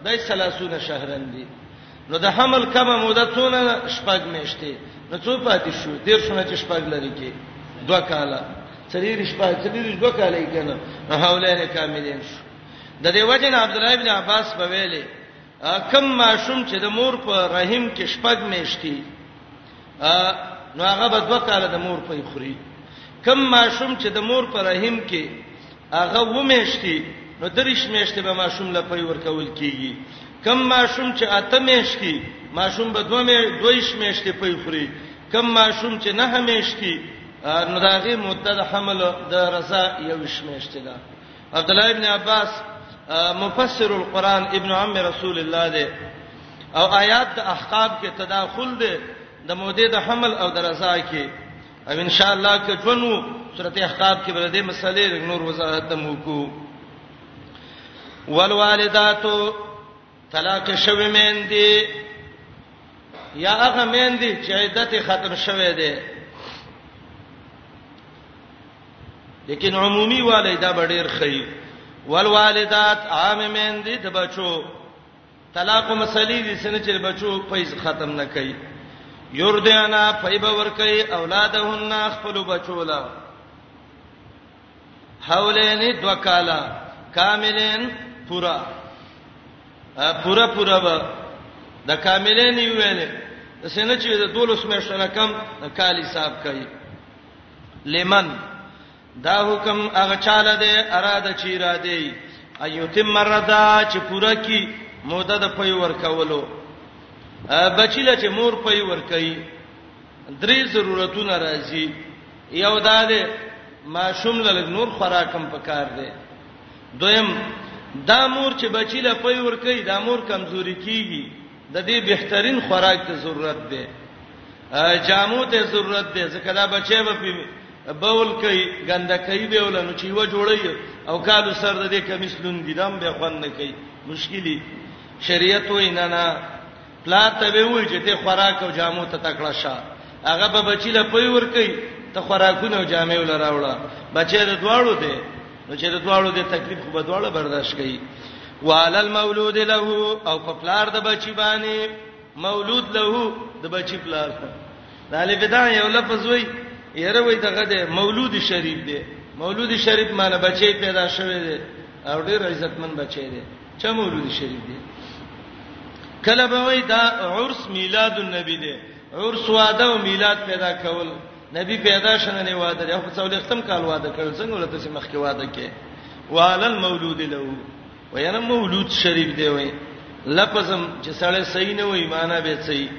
دای سلاسونه شهرن دي نو د حمل کمه موده څونه شپږ میشته نو څو پاتې شو دیر شونه چې شپږ لري کې دوه کاله څلور شپږ څلور دوه کاله یې کنه نو حولین کاملین شو د دې وجه نه عبد الله ابن عباس په ویلي کم ماشوم چې د مور په رحم کې شپږ میشتي نو هغه به دوه کاله د مور په خوري کم ماشوم چې د مور په رحم کې هغه و میشتي نو درش میشته به ماشوم له پي ورکول کیږي کم ماشوم چې اته میشتي ماشوم به دوه می دویش میشته پي خوري کم ماشوم چې نه میشتي نو داغه مدته د حمل د رضا یو شمیشته ده عبد الله ابن عباس مفسر القرآن ابن عم رسول الله دی او آیات د احقاب کې تداخل دی د مودې د حمل او درزا کې او ان شاء الله کې ژوندو سورته احقاب کې بل دې مسلې نور وضاحت مو کو والوالداتو طلاق شوی مین دی یا هغه مین دی چې عدت ختم شوه دی لیکن عمومي والدا بډیر خی والوالدات عام مین دی د بچو طلاق مسلې دي سن چې بچو پیسې ختم نه کوي یوردیانا فیب ور کوي اولادهن خپل بچو لا حولین دو کالا کاملین پورا پورا پورا به د کاملین یو ویل سینه چې د دولس میاشتو نه کم کال حساب کوي لمن دا حکم هغه چاله دی اراده چې را دی ایتم مردا چې پورا کی موده د پي ور کولو بچیله چې مور پي ور کوي درې ضرورتونه راځي یو دا دی ماشوم له نور خوراکم پکار دی دویم دا مور چې بچی له پي ور کوي دا مور کمزوري کیږي د دې بهترین خوراک ته ضرورت دی جامو ته ضرورت دی ځکه دا بچي به پی بول کوي ګنده کوي به ولنو چې و جوړي او کالو سر د دې کمیسلون دي دم به خوند نه کوي مشکلي شریعت وینا نه پلار ته به وای چې ته خوراک او جامو ته تکړه شه هغه به بچی له پي ور کوي ته خوراکونه او جامې ول راوړه بچی د دواړو دی نو چې د دواړو دی تکلیف خو به دواړه برداشت کوي وعلى المولود له او په پلار د بچی باندې مولود له د بچی پلار دا لبدا یو لفظ وای یره وای دغه د مولود شریف دی مولود شریف معنی بچی پیدا شوی دی او ډیر عزتمن بچی دی چا مولود شریف دی کله به وای دا عرس میلاد النبی دی عرس واده او میلاد پیدا کول نبی پیدا شنه نه واده دی خو څول ختم کال واده کړ څنګه ولته چې مخکې واده کې والل مولود له وینه مولود شریف دی وای لفظم چې سړی صحیح نه وای معنا به صحیح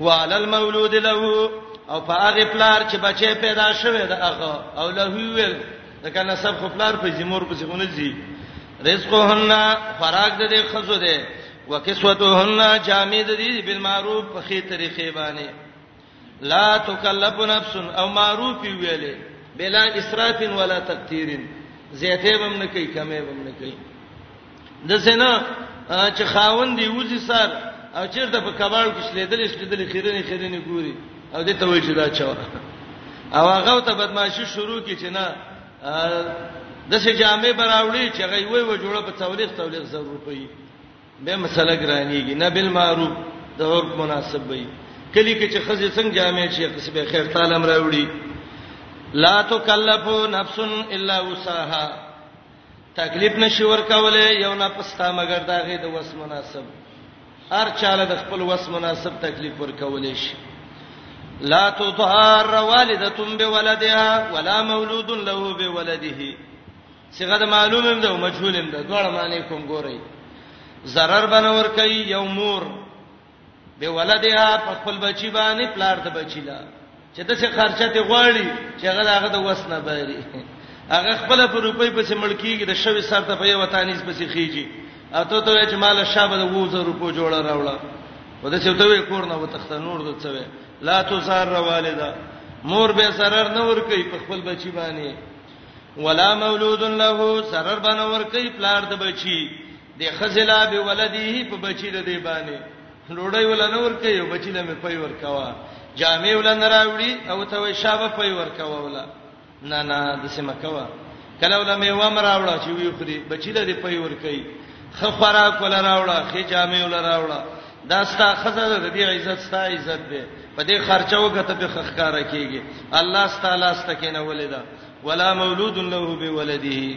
والل مولود له او په هغه پلار چې بچي پیدا شوه دا هغه او له ویل ځکه نسب خو پلار په زمور پسې خونه زی رزقهن فراغ د دې خزو ده وکسوتهن جامع د دې بالمعروف په خې طریقې باندې لا تکلف نفس او معروف ویلې بلا اسراف ولا تقتیر زیته بم نه کوي کمه بم نه کوي د سینا چې خاوند دی وځي سر او چیرته په کباړ کې شلیدل شلیدل خیرنې خیرنې ګوري او دې ته وایي چې دا چا او هغه ته بدمعشي شروع کی چې نه د څه جامې براوړي چې غي وای و جوړه په تولیخ تولیخ زر روپۍ به مسله ګرانیږي نه بل معروف د اور مناسب وي کلی کې چې خزې څنګه جامې شي قسم خیر تعالی امر وروړي لا تکلفو نفس الا وسعها تکلیف نشي ورکولې یو نه پستا مگر داغه د وس مناسب هر چاله د خپل وس مناسب تکلیف ورکولې شي لا تضار والده بولدها ولا مولود له بولده څنګه د معلومم ده او مجهولم ده دواړه معنی کوم ګورئ zarar بنور کوي یو مور به ولدها په خپل بچی باندې پلار د بچی لا چې د څه خرچه ته غواړي چې هغه هغه د وس نه باري هغه خپل په روپۍ پسې ملکیږي د شوي سر ته په یو تانیز پسې خيږي اته ته چې مال شابه د 2000 روپو جوړه راوړه و د څه ته وې کور نه وتخت نور د څه وې لا تو سار والدا مور به سرر نه ور کوي په خپل بچی باندې ولا مولود له سرر باندې ور کوي پلار د بچی د خزلا به ولدی په بچی د دی باندې ډوډۍ ولنه ورکه یو بچی له مې پي ورکوا جامې ولنه راوړي او ته وې شابه پي ورکوا ولا نه نه د سیمه کوا کله ولمه و امر راوړه چې وی خوري بچی له دی پي ورکي خ خوراک ول راوړه خې جامې ول راوړه دا ستا خزه د دې عزت ستا عزت دی په دې خرچو غته په خخکارا کیږي الله تعالی ستکه نه ولیدا ولا مولود له به ولده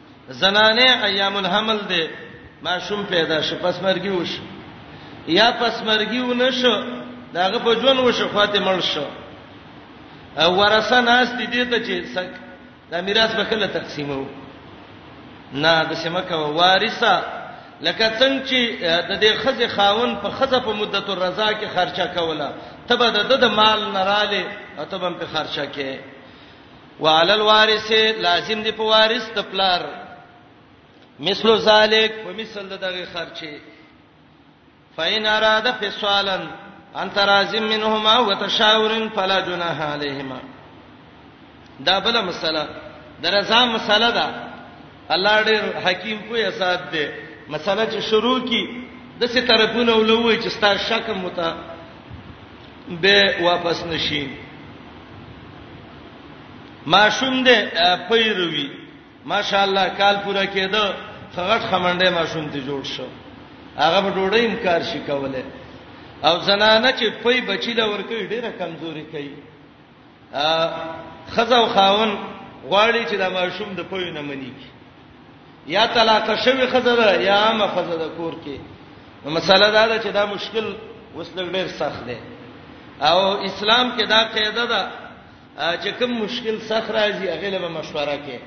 زنانه ایام الحمل ده ماشوم پیدا شي پس مرګي وش یا پس مرګي ونشو داغه په ژوند وشو خاطه مړ شو او ورثه ناس دي دې ته چې سک دا میراث به کله تقسیمو نه د سمکه وارثه لکه څنګه چې د دې خزه خاون په خزه په مدت الرضا کې خرچه کوله تبه د د مال نراله او تبه په خرچه کې وعلى الوارث لازم دی په وارث د پلار مثل ذلک په مثل دغه خرچه فإن أراد فصالا أن ترازم منهما وتشاور فلا جناح عليهما دا بل مسله درزا مسله ده الله ډېر حکیم کوی اسات دی مسله چې شروع کی د څه طرفونه ولوي چې ستا شک متا به واپس نشي ماشوم دې پیروي ماشاءالله کال پورا کېده خغټ خمنډه ماشوم ته جوړ شو هغه په ډوډۍ انکار شي کوله او زنانه چې پي بچی لا ور کوي ډیره کمزوري کوي خزه او خاون غواړي چې د ماشوم د پوی نه منی کی یا طلاق شوی خزه ده یا عام خزه ده کور کې نو مسله دا ده چې دا مشکل وسلګ ډیر سخت دی او اسلام کې دا قاعده ده چې کوم مشکل سخت راځي هغه له مشوره کې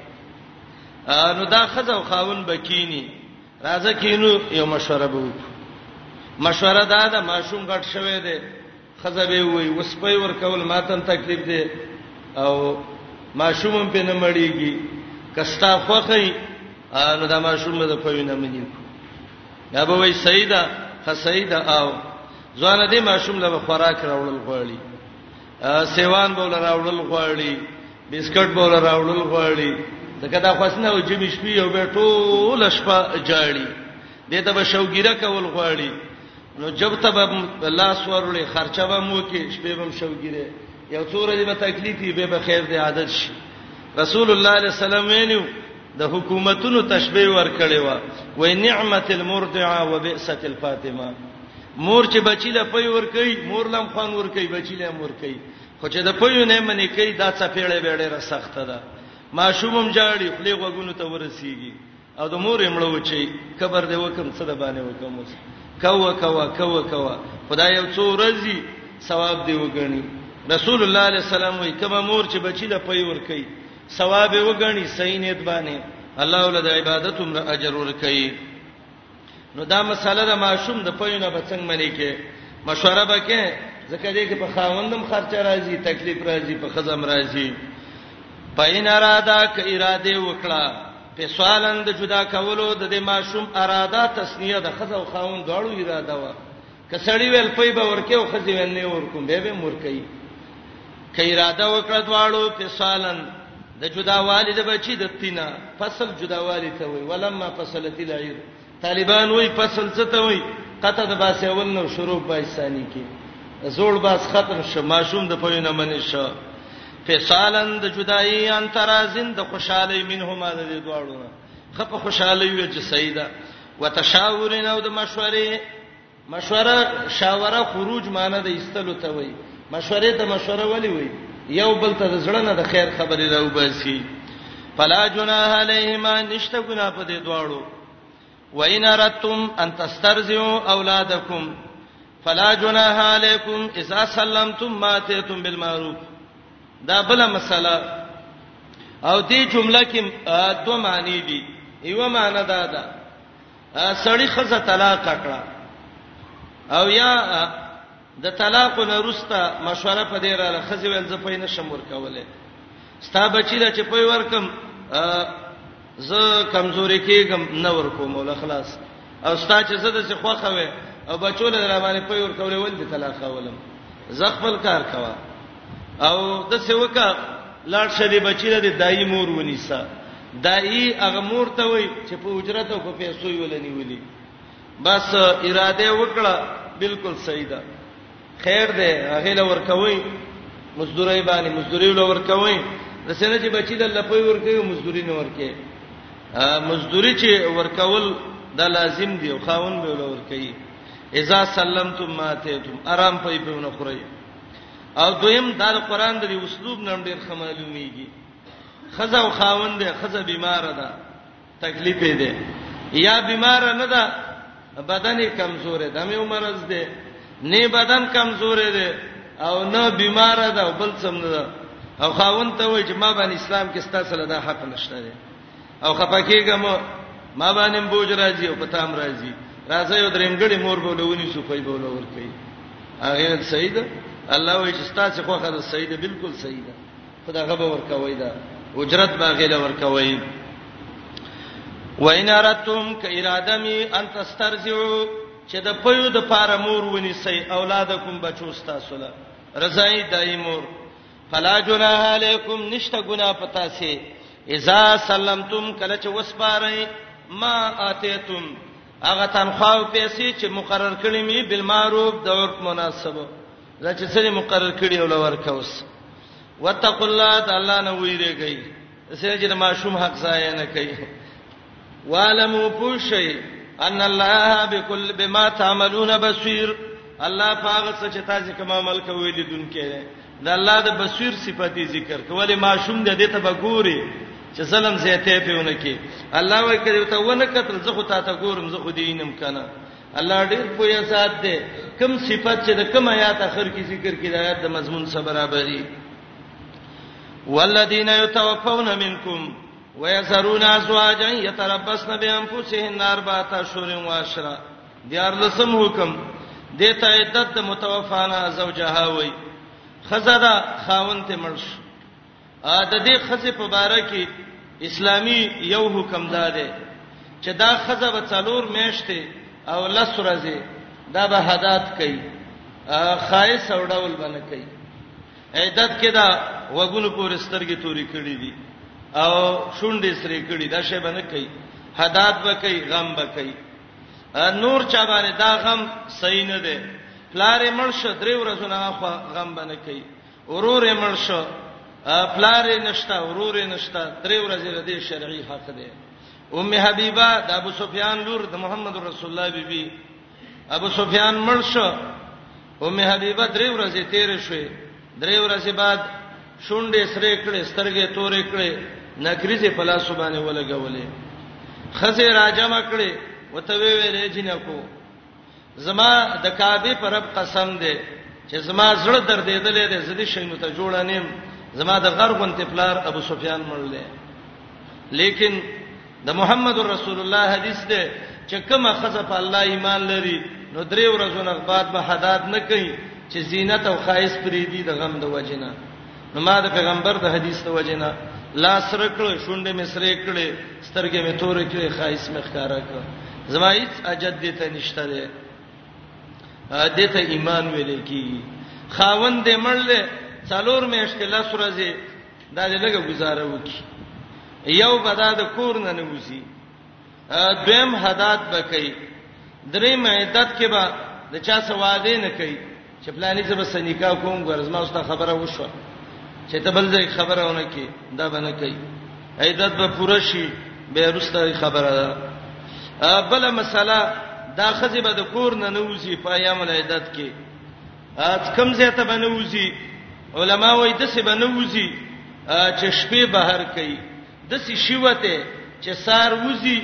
نو دا خزه او خاون بکینی راځه کینو یو مشوره به وکړو مشوره دا ده ماشوم غټ شوی دی ښځه به وي وسپي ورکول ماتن تکلیف دی او ماشوم هم په نمړیږي کستا خوخی نو دا ماشوم به په وینه منی دا به وي سیدا خسیدا او ځوان دې ماشوم له خوراک راوړل غواړي سیوان بول راوړل غواړي بسکټ بول راوړل غواړي دغه دا خوښنه او جمی شپې او به ټول شپه جاړي دې ته به شوګیره کول غواړي نو جب ته به الله سورلې خرچه به مو کې شپې به شوګیره یو څو ورځې به تکلیفي به به خیر دی عادت شي رسول الله علیه السلام ویلو د حکومتونو تشبیه ور کړی و و نعمت المرضعه وبئست الفاطمه مور چې بچی له پي ور کوي مور لم خان ور کوي بچی له مور کوي خو چې د پيو نه منې کوي دا څه پیړې بیړې را سخته ده ماشومم جاړي خپل غوګونو ته ورسیږي او د مور یې مړو چی قبر دې وکم څه د باندې وکم اوس کوا کوا کوا کوا خدای یو څو ورځې ثواب دی وګڼي رسول الله علیه السلام وی کما مور چې بچی له پي ور کوي ثواب وګڼي صحیح نیت باندې الله ول د عبادت عمر اجر ور کوي نو دا مساله د ماشوم د پوینه به څنګه منی کې مشوره به کې ځکه دې کې په خاوندم خرچ راځي تکلیف راځي په خزم راځي پاین اراده ک اراده وکړه په سوالند جدا کولو د دې ماشوم اراده تسنیه د خزو خاوند دواړو اراده و که سړی ویل پي به ورکه او خزي ویل نه ورکوم به به مورکي کای اراده وکړه دواړو په سالن د جدا والد بچی د تینا فصل جدا والد ته وی ولما فصلت العير طالبان وی فصل څه ته وی قطه د باس اول نو شروع پای ثانی کې زوړ باس ختم شو ماشوم د پوینه منی شو فصالن د جدای ان ترازن د خوشاله منهما د دواړو خپ خوشاله وی چې سیدا وتشاورن او د مشورې مشوره شاوره خروج معنی د استلو ته وای مشورې ته مشوره ولي وای یو بل ته د زړه نه د خیر خبرې راو باسي فلا جناح علیهما نشته ګنا په دې دواړو وان رتم ان تسترزو اولادکم فلا جناح علیکم اذا سلمتم ما تیتم بالمعروف دا بل مسله او دې جمله کې دوه معنی دي یو معنی دا ده سړی خزه طلاق کړه او یا د طلاق نه روسته مشوره په دې رااله خزه ول زپې نه شم ورکوله ستا بچی دا چې پوي ورکم زه کمزوري کېږم نه ورکوم ول خلاص او ستا چې زه د څه خوخه وې او بچو له را باندې پي ور کولې ول دي طلاق اولم زه خپل کار کوا او د څه وکا لاړ شه دې بچی له دای مور ونیسا دای هغه مور ته وای چې په اجرت او په پیسو یې ولنی ولي بس اراده وکړه بالکل صحیح ده خیر دی هغه لور کوي مزدوري باندې مزدوري لور کوي د سینې چې بچی د الله په ور کوي مزدوري نه ور کوي مزدوري چې ور کول دا لازم دی او خاون به لور کوي اذا سلمتم ما تیتم آرام پي په نه خوري او دویم دا قرآن د اسلوب نن ډیر خمالومیږي خزه او خاوند خزه بیمار ده تکلیف یې دی یا بیمار نه ده بدن یې کمزور دی دمه مرز دی نه بدن کمزور دی او نه بیمار ده او بل څم نه ده او خاون ته وای چې ما باندې اسلام کې ستاسو له دا حق نشته دی او خپکیګه مو ما باندې بوج راځي او پتام راځي راځي او درېمګړي مور بولونی صوفي بولور کوي هغه سید الله وای چې ستاسو خوخه ده سید بالکل سید په دغه به ورکوي دا اجرت به غیله ورکوي وان ارتم ک اراده می ان تسترزعو چې د پيو د پاره مور ونی سي اولادکم بچو تاسو له رضای دایمور فلا جناح علیکم نشته ګنا پتا سي اذا سلمتم کله چې وسپارئ ما اتیتم هغه تنخواه پیسې چې مقرر کړې می بالمعروف د عرف مناسبه دا چې څه مقرر کړی او لور کوس وتقوا الله تعالی نه ویریږي اسنه چې ماشوم حق ځای نه کوي والمو پوشي ان الله بكل بما تعملون بصير الله پاغه څه چې تاسو کوم عمل کوي لیدونکي دی د الله د بصیر صفاتي ذکر کوله ماشوم د دې ته بګوري چې ظلم زیاته پیونه کې الله وایي کړي ته ونه کتل زه خو تا ته ګورم زه خو دینم کنه الله ډیر پوهه ذات دی کوم صفات چې د کوم آیات اخر کې ذکر کړي د آیات د مضمون سره برابرۍ والذین یتوفون منکم ويسرون ازواجا يتربصن بانفسهن اربعه اشهر وعشرا دیار لسم حکم دته عدت د متوفانا زوجها وای خزدا خاون ته مرش د دې خزه په باره کې اسلامي یو حکم داده چې دا خزه به څلور میشته او لس ورځې دا به حدات کوي خایس او ډول باندې کوي عیدت کې دا وګونو پور سترګې توري کړې دي او شونډې سرې کړې دا شی باندې کوي حدات به کوي غم به کوي نور چا باندې دا غم صحیح نه دی پلارې مړ شو درې ورځې نه غم باندې کوي ورور یې مړ شو پلار یې نشته ورور یې نشته درې ورځې ردی شرعي حق دی ام حبیبه د ابو سفیان لور د محمد رسول الله بیبي بی ابو سفیان مړ شو ام حبیبه درې ورځې تیر شوې درې ورځې بعد شونډې سرې کړې سترګې تورې کړې نکریزه په لاس باندې ولګولې خزه راجمه کړې وته وی ویلې جنکو زما د کعبه پر رب قسم دی چې زما زړه دردېدلې ده زدي شینو ته جوړ نیم زما د غرغون تپلار ابو سفیان مړلې لیکن د محمد رسول الله حدیث ده چې کومه خزه په الله ایمان لري نو درې ورځې نه بعد به حداد نه کوي چې زینت او خایس پرې دي د غم د وجنه نو ما د پیغمبر د حدیث ته وجنه لا سره کړو شونډې مې سره کړې سترګې مې تورې کړې خایس مې ښکارا کړ زما هیڅ اجد دې ته نشته دې دې ته ایمان ویلې کی خاوند دې مړل څلور مې اشکلا سورځي دا دې لګه گزاره وکي یو بدا د کور نه نه وسی دویم حدات به کوي درې مېدت کې به د چا سواده نه کوي چې پلانې زب سنیکا کوم ګرځما اوس ته خبره وشو چې ته بل ځای خبره ونه کی دا به نه کوي عیدت به پوره شي به رسته خبره ده بل مسله دا خزی به د کور نه نوځي په ایام العیدت کې اڅ کم زیاته به نوځي علما وایي د څه به نوځي چې شپې بهر کوي داسې شوه ته چې سار وزي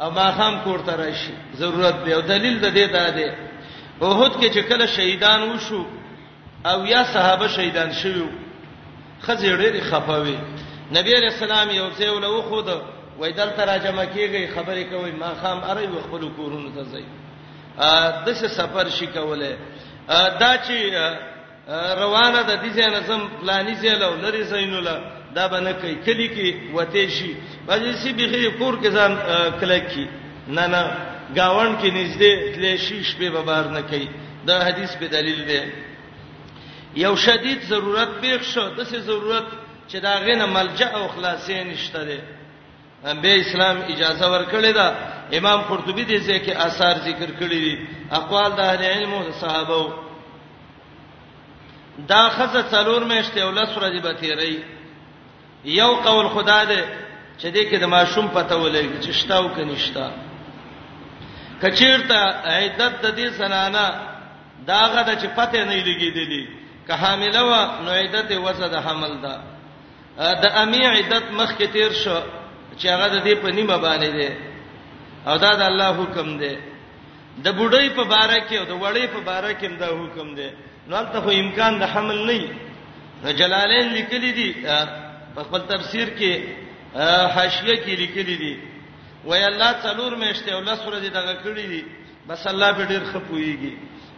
او ماخام کور ته راشي ضرورت دی او دلیل د دې دا دی اوهد کې چې کله شهیدان وشو او یا صحابه شهیدان شوو خځې ډېرې خفاوي نبی رسول الله یو ځای ول و خود وای دل تراجمه کیږي خبرې کوي ما خام اره و خپل کورونو ته ځي د څه سفر شي کوله دا چې روانه ده دي ځای نه زم پلاني ځای له لري زینو له دا بنه کوي کلی کې وته شي باندې سي به کور کې ځان کلک کی نه نه گاون کې نږدې تلې شي شپې به بار نه کوي دا حدیث په دلیل دی یو شدید ضرورت پیښ شو د څه ضرورت چې دا غنه ملجا او خلاصې نشته ده به اسلام اجازه ورکړی دا امام قرطبي دې ځای کې آثار ذکر کړی دي اقوال د اهل علم او صحابه دا خزه څلور مېشته او لس ورځې به تیری یو قول خدا دې چې دې کې د ماشوم پته ولګي چې شتا او کنيشتا کچیرته عیدت د دې سنانا داغه د چې پته نه لګېدلې که حامله و نو عیدت وسه د حمل ده د امی عدت مخ کې تیر شو چې هغه د دې په نیمه باندې دی او دا د الله حکم دی د بډای په باره کې او د وړې په باره کې دا حکم دی نو هلته خو امکان د حمل نه وي نو جلالین لیکلي دي په خپل تفسیر کې حاشیه کې لیکلي دي وای الله څلور میشته او لس ورځې دغه کړی دي بس الله به ډیر خپويږي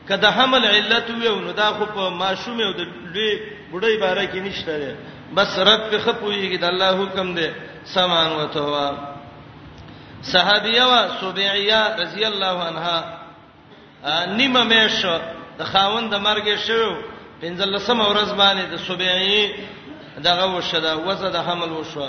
کله حمل علت ویو نو دا خو په ماشومه او د لوی بډای باره کې نشته ده بس رب په خپويږي د الله حکم ده سمان وته وا صحابیه وا سبیعه رضی الله عنها نیمه مېش د خاوند مرګ شوو پنځلسم ورځ باندې د سبیعه دغه وشدا وزه د حمل وشو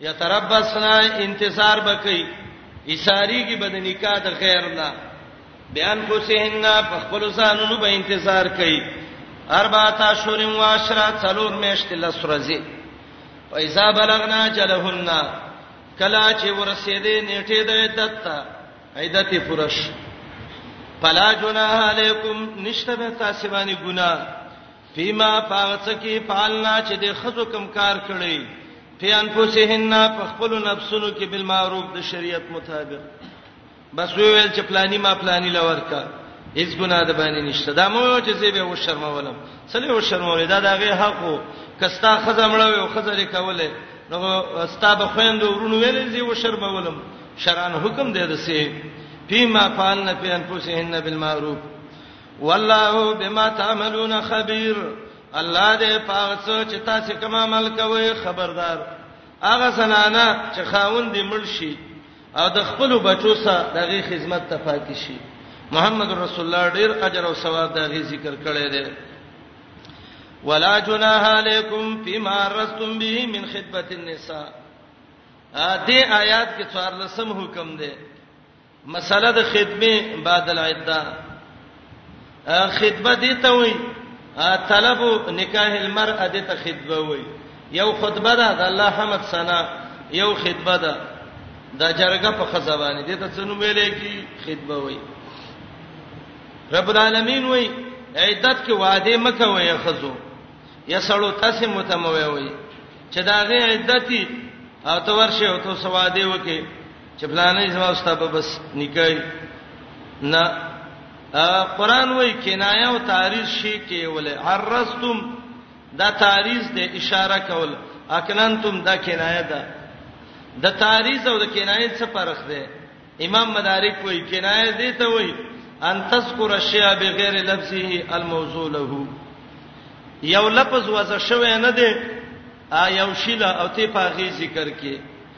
یتربصنا انتظار بکئی اشاری کی بد نکاح د خیر نه بیان کو سهن په خپل ځانونو به انتظار کئ اربعه اشهر و عشرا څلور میاشتې لسرځي پیسا بلغنا جلهن کلا چې ورسېدې نیټه د عدت ته عدت فرش فلا جناح علیکم نشته به تاسو باندې ګناه فيما پاغڅ کی پالنا چې د خزو کم کار کړی پیان پوسهن په خپل نفسونو کې بل معروف د شریعت مطابق بس ویل چې پلاني ما پلاني لورکا هیڅ ګناه ده باندې نشته دا مو چې زی به وشرمولم سلی وشرمول دا دغه حقو کستا خزمړوي او خزرې کوله نو ستا به خويند ورونو ویل زی وشرمولم شران حکم دی د سه فيما فعلنا في انفسهن بالمعروف والله بما تعملون خبير الله دې پاک څه چې تاسو کوم عمل کوئ خبردار هغه زنانه چې خاوند دې مړ شي او د خپل بچو سره دغه خدمت ته پاتې شي محمد رسول الله ډیر اجر او ثواب دغه ذکر کړی دی ولا جناح علیکم فيما رستم به من خدمت النساء ا دې آیات کې څوارلسم حکم دی مساله د خدمه بعد العده خدمه دي ته وي طلب نکاح المرأه دي ته خدمه وي یو خطبه ده د الله حمد ثنا یو خدمه ده د جرګه په خزبانه دي ته څنو ویلې کی خدمه وي رب العالمین وي عیدت کې وعده مکه وي خزو یا سړو تاسو متموي وي چې دا غي عیدتي او تو ورشه او تو سواده وکي چې پلانې زما استاد بس نکای نه قران وای کنایه او تعریض شي کې ولې عرستم دا تعریض د اشاره کول اکننتم دا کنایه ده د تعریض او د کنایه څه فرق دی امام مدارک وای کنایه دې ته وای ان تذکر الشیء بغیر لفظه الموضوع له یو لفظ وځه شوی نه دی ا یو شیله او تی په غی ذکر کې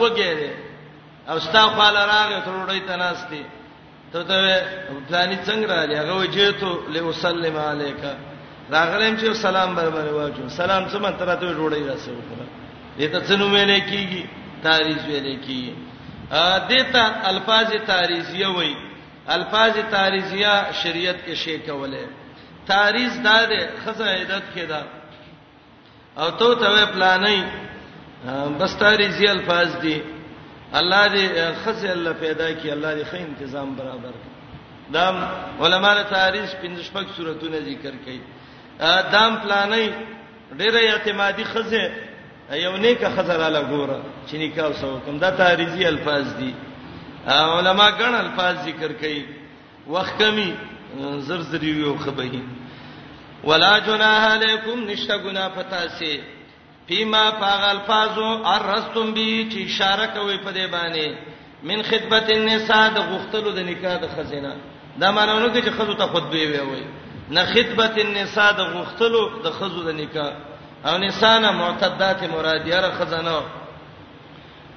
وګه دی او ستا خپل راغې تروړی تناستی ته ته پلاني څنګه را لې هغه وجهته له وسلم علیک راغلم چې سلام برابر واجو سلام څه متر ته جوړی راسو کړه دې ته څنو ویلې کیږي تاریخ ویلې کیږي ا دې ته الفاظ تاریخیه وای الفاظ تاریخیه شریعت کې شی کوله تاریخ دا ده خزه عیدت کې ده او تو ته پلانې بستاری زی الفاظ دی الله دې خزه الله پیدا کی الله دې خې تنظیم برابر دام علماء تاریخ پنځه شپږ صورتونه ذکر کړي دام پلانې ډېره اعتمادي خزه یو نیکه خزه را لګوره چې نکاح وسو کوم دا تاریخي الفاظ دي علماء ګڼ الفاظ ذکر کړي وخت کمی زر زر یو خبري ولا جناح علیکم نشتا گنا پتا سي فيما فاغ الفاظو ارستم بي چې اشاره کوي په دې باندې من خدمت النساء د غختلو د نکاح د خزینه دا مانونه کې چې خزو ته خطبه وي وي نه خدمت النساء د غختلو د خزو د نکاح او نسانه معتدات مرادیه را خزانه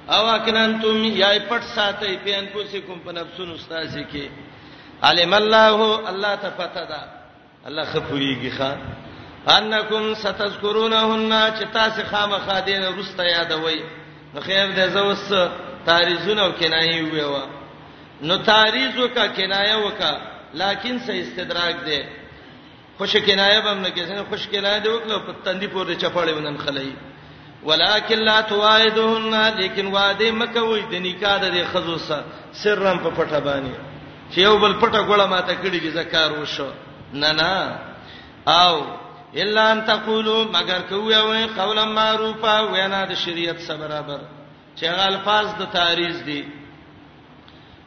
او اکننتم یا پټ ساتي په انفسکم په نفسونو استاسي کې علم الله الله ته پته ده الله خپويږي ښا انکم ستذکرونهن چې تاسو خامخا دین رسته یادوي نو خیر دې زوس تاریزونه او کنایي ویوا نو تاریز وکا کنایه وکا لکن سه استدراک دی خوش کنایه بم نه کیسنه خوش کنایه دی وکړه په تندې پورې چپړې ونن خلای ولکن لا توعدهن لیکن وعده مکوې د نکاح د خزو سره سرم په پټه باندې چې یو بل پټه ګوړه ماته کړي چې زکار وشو نه نه او الا ان تقولوا مگر کوی او قولا معروفا وینا د شریعت سره برابر چې هغه الفاظ د تعریض دي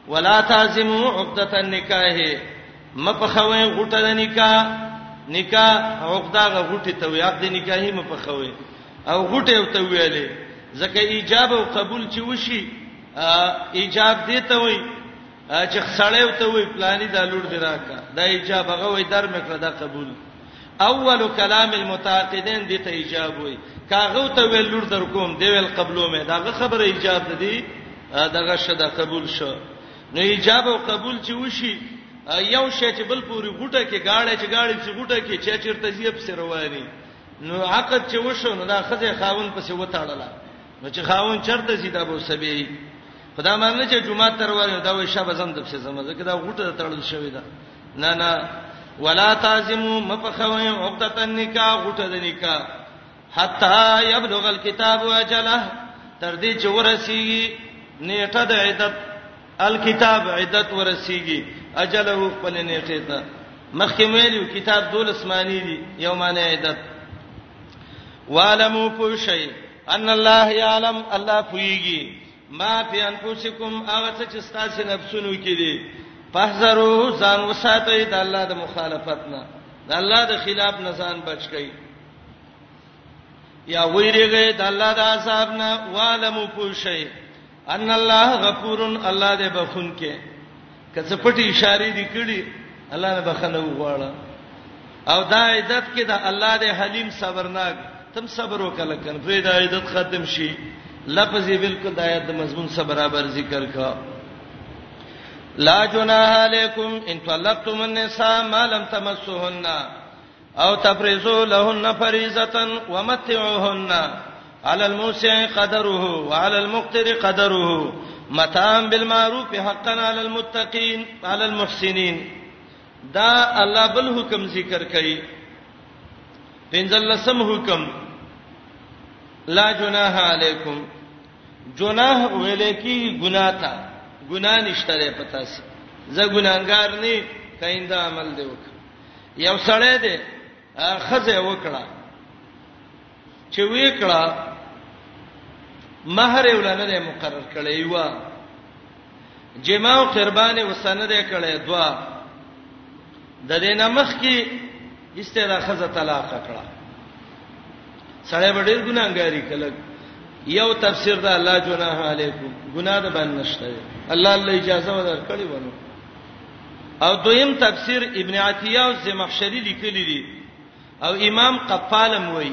ولا تعزموا عقده النکاح مپخوي غټه د نکاح نکاح عقده غټه ته وي عقد نکاحي مپخوي او غټه ته ویلې ځکه ایجاب او قبول چې وشي ایجاب دی ته وي چې سړی وته وی پلاني دا لور دی راکا دا ایجاب هغه وای در مې کړ دا قبول اول کلام المتعاقدین دې ته ایجاب وای کاغه ته وی لور در کوم دی ویل قبلو مې دا خبره ایجاب دی دغه شدا قبول شو نو ایجاب او قبول چې وشي یو شی چې بل پوری غټه کې گاړه چې گاړي چې غټه کې چې چیرته زیب سره رواني نو عقد چې وشو نو دا خزه خاون پسې وتاړله نو چې خاون چرته زیدا بو سبي په دا معنی چې جمعه تر وایو دا وې شابه زم د څه زمزه کې دا غوټه تړل شوې ده نه نه ولا تعزمو مپخوي عقده النکاح غټه د نکاح حتا يبلغ الكتاب اجله تر دې چې ورسیږي نیټه د عدت الكتاب عدت ورسیږي اجله خپل نیټه ته مخکې ویلو کتاب دول اسماني دي یومانه عدت والمو پوشي ان الله يعلم الله پويږي ما فی انفسکم هغه څه چې ستاسو نفسونو کې دي فحذروا ځان وساتئ د الله د مخالفت نه د الله د خلاف نه ځان بچ کړئ یا ویریږئ د الله د عذاب نه والمو پوښئ ان الله غفور الله دې بخون کې که څه پټي اشاره دي کړي الله نه بخنه وغواړه او دا عیدت کې دا الله دې حلیم صبرناک تم صبر وکړه کنه په دا عیدت ختم شي لفظ یې بالکل د آیت د مضمون سره برابر ذکر کا لا جناح علیکم ان طلقتم النساء ما لم تمسوهن او تفریزو لهن فریضه ومتعوهن علی الموسع قدره وعلى المقتر قدره متاع بالمعروف حقا علی المتقین علی المحسنین دا الله بل حکم ذکر کړي پنځلسم حکم لا جناح علیکم جناح ویلې کی ګناه تا ګناه نشته پتا سي زه ګناګار نه کیندا عمل دی وکړه یو سړی دی خزه وکړه چې وکړه مہر ولنه ده مقرر کړی و جما او قربان وسنه ده کړی دوا د دې نمخ کې استدا خزه طلاق کړه سړی ډېر ګناګاری کله یو تفسیر دا الله جناح علیکم ګناه ده باندې نشته الله الله اجازه ورکړي ونه او دویم تفسیر ابن عطیه او زمخشری لیکلی دی او امام قفالم وای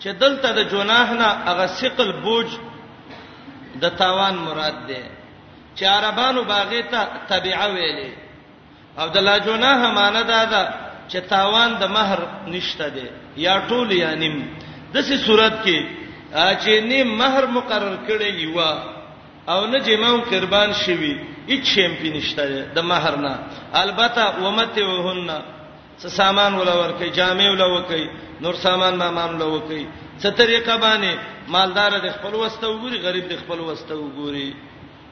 چې دلته د جناح نه هغه ثقل بوج د تاوان مراد ده چې عربانو باغې ته تبعه ویلې او د لا جناح معنی دا ده چې تاوان د مہر نشته ده یا ټول یا نیم د سې صورت کې چې نیم مہر مقرر کړي یو او نه جمعون قربان شوی هیڅ شیم پی نشته د مہر نه البته ومتعهن څه سامان ولا ورکي جامع ولا وکي نور سامان ما مان ولا وکي څه طریقه باندې مالدار د خپل وسته وګوري غریب د خپل وسته وګوري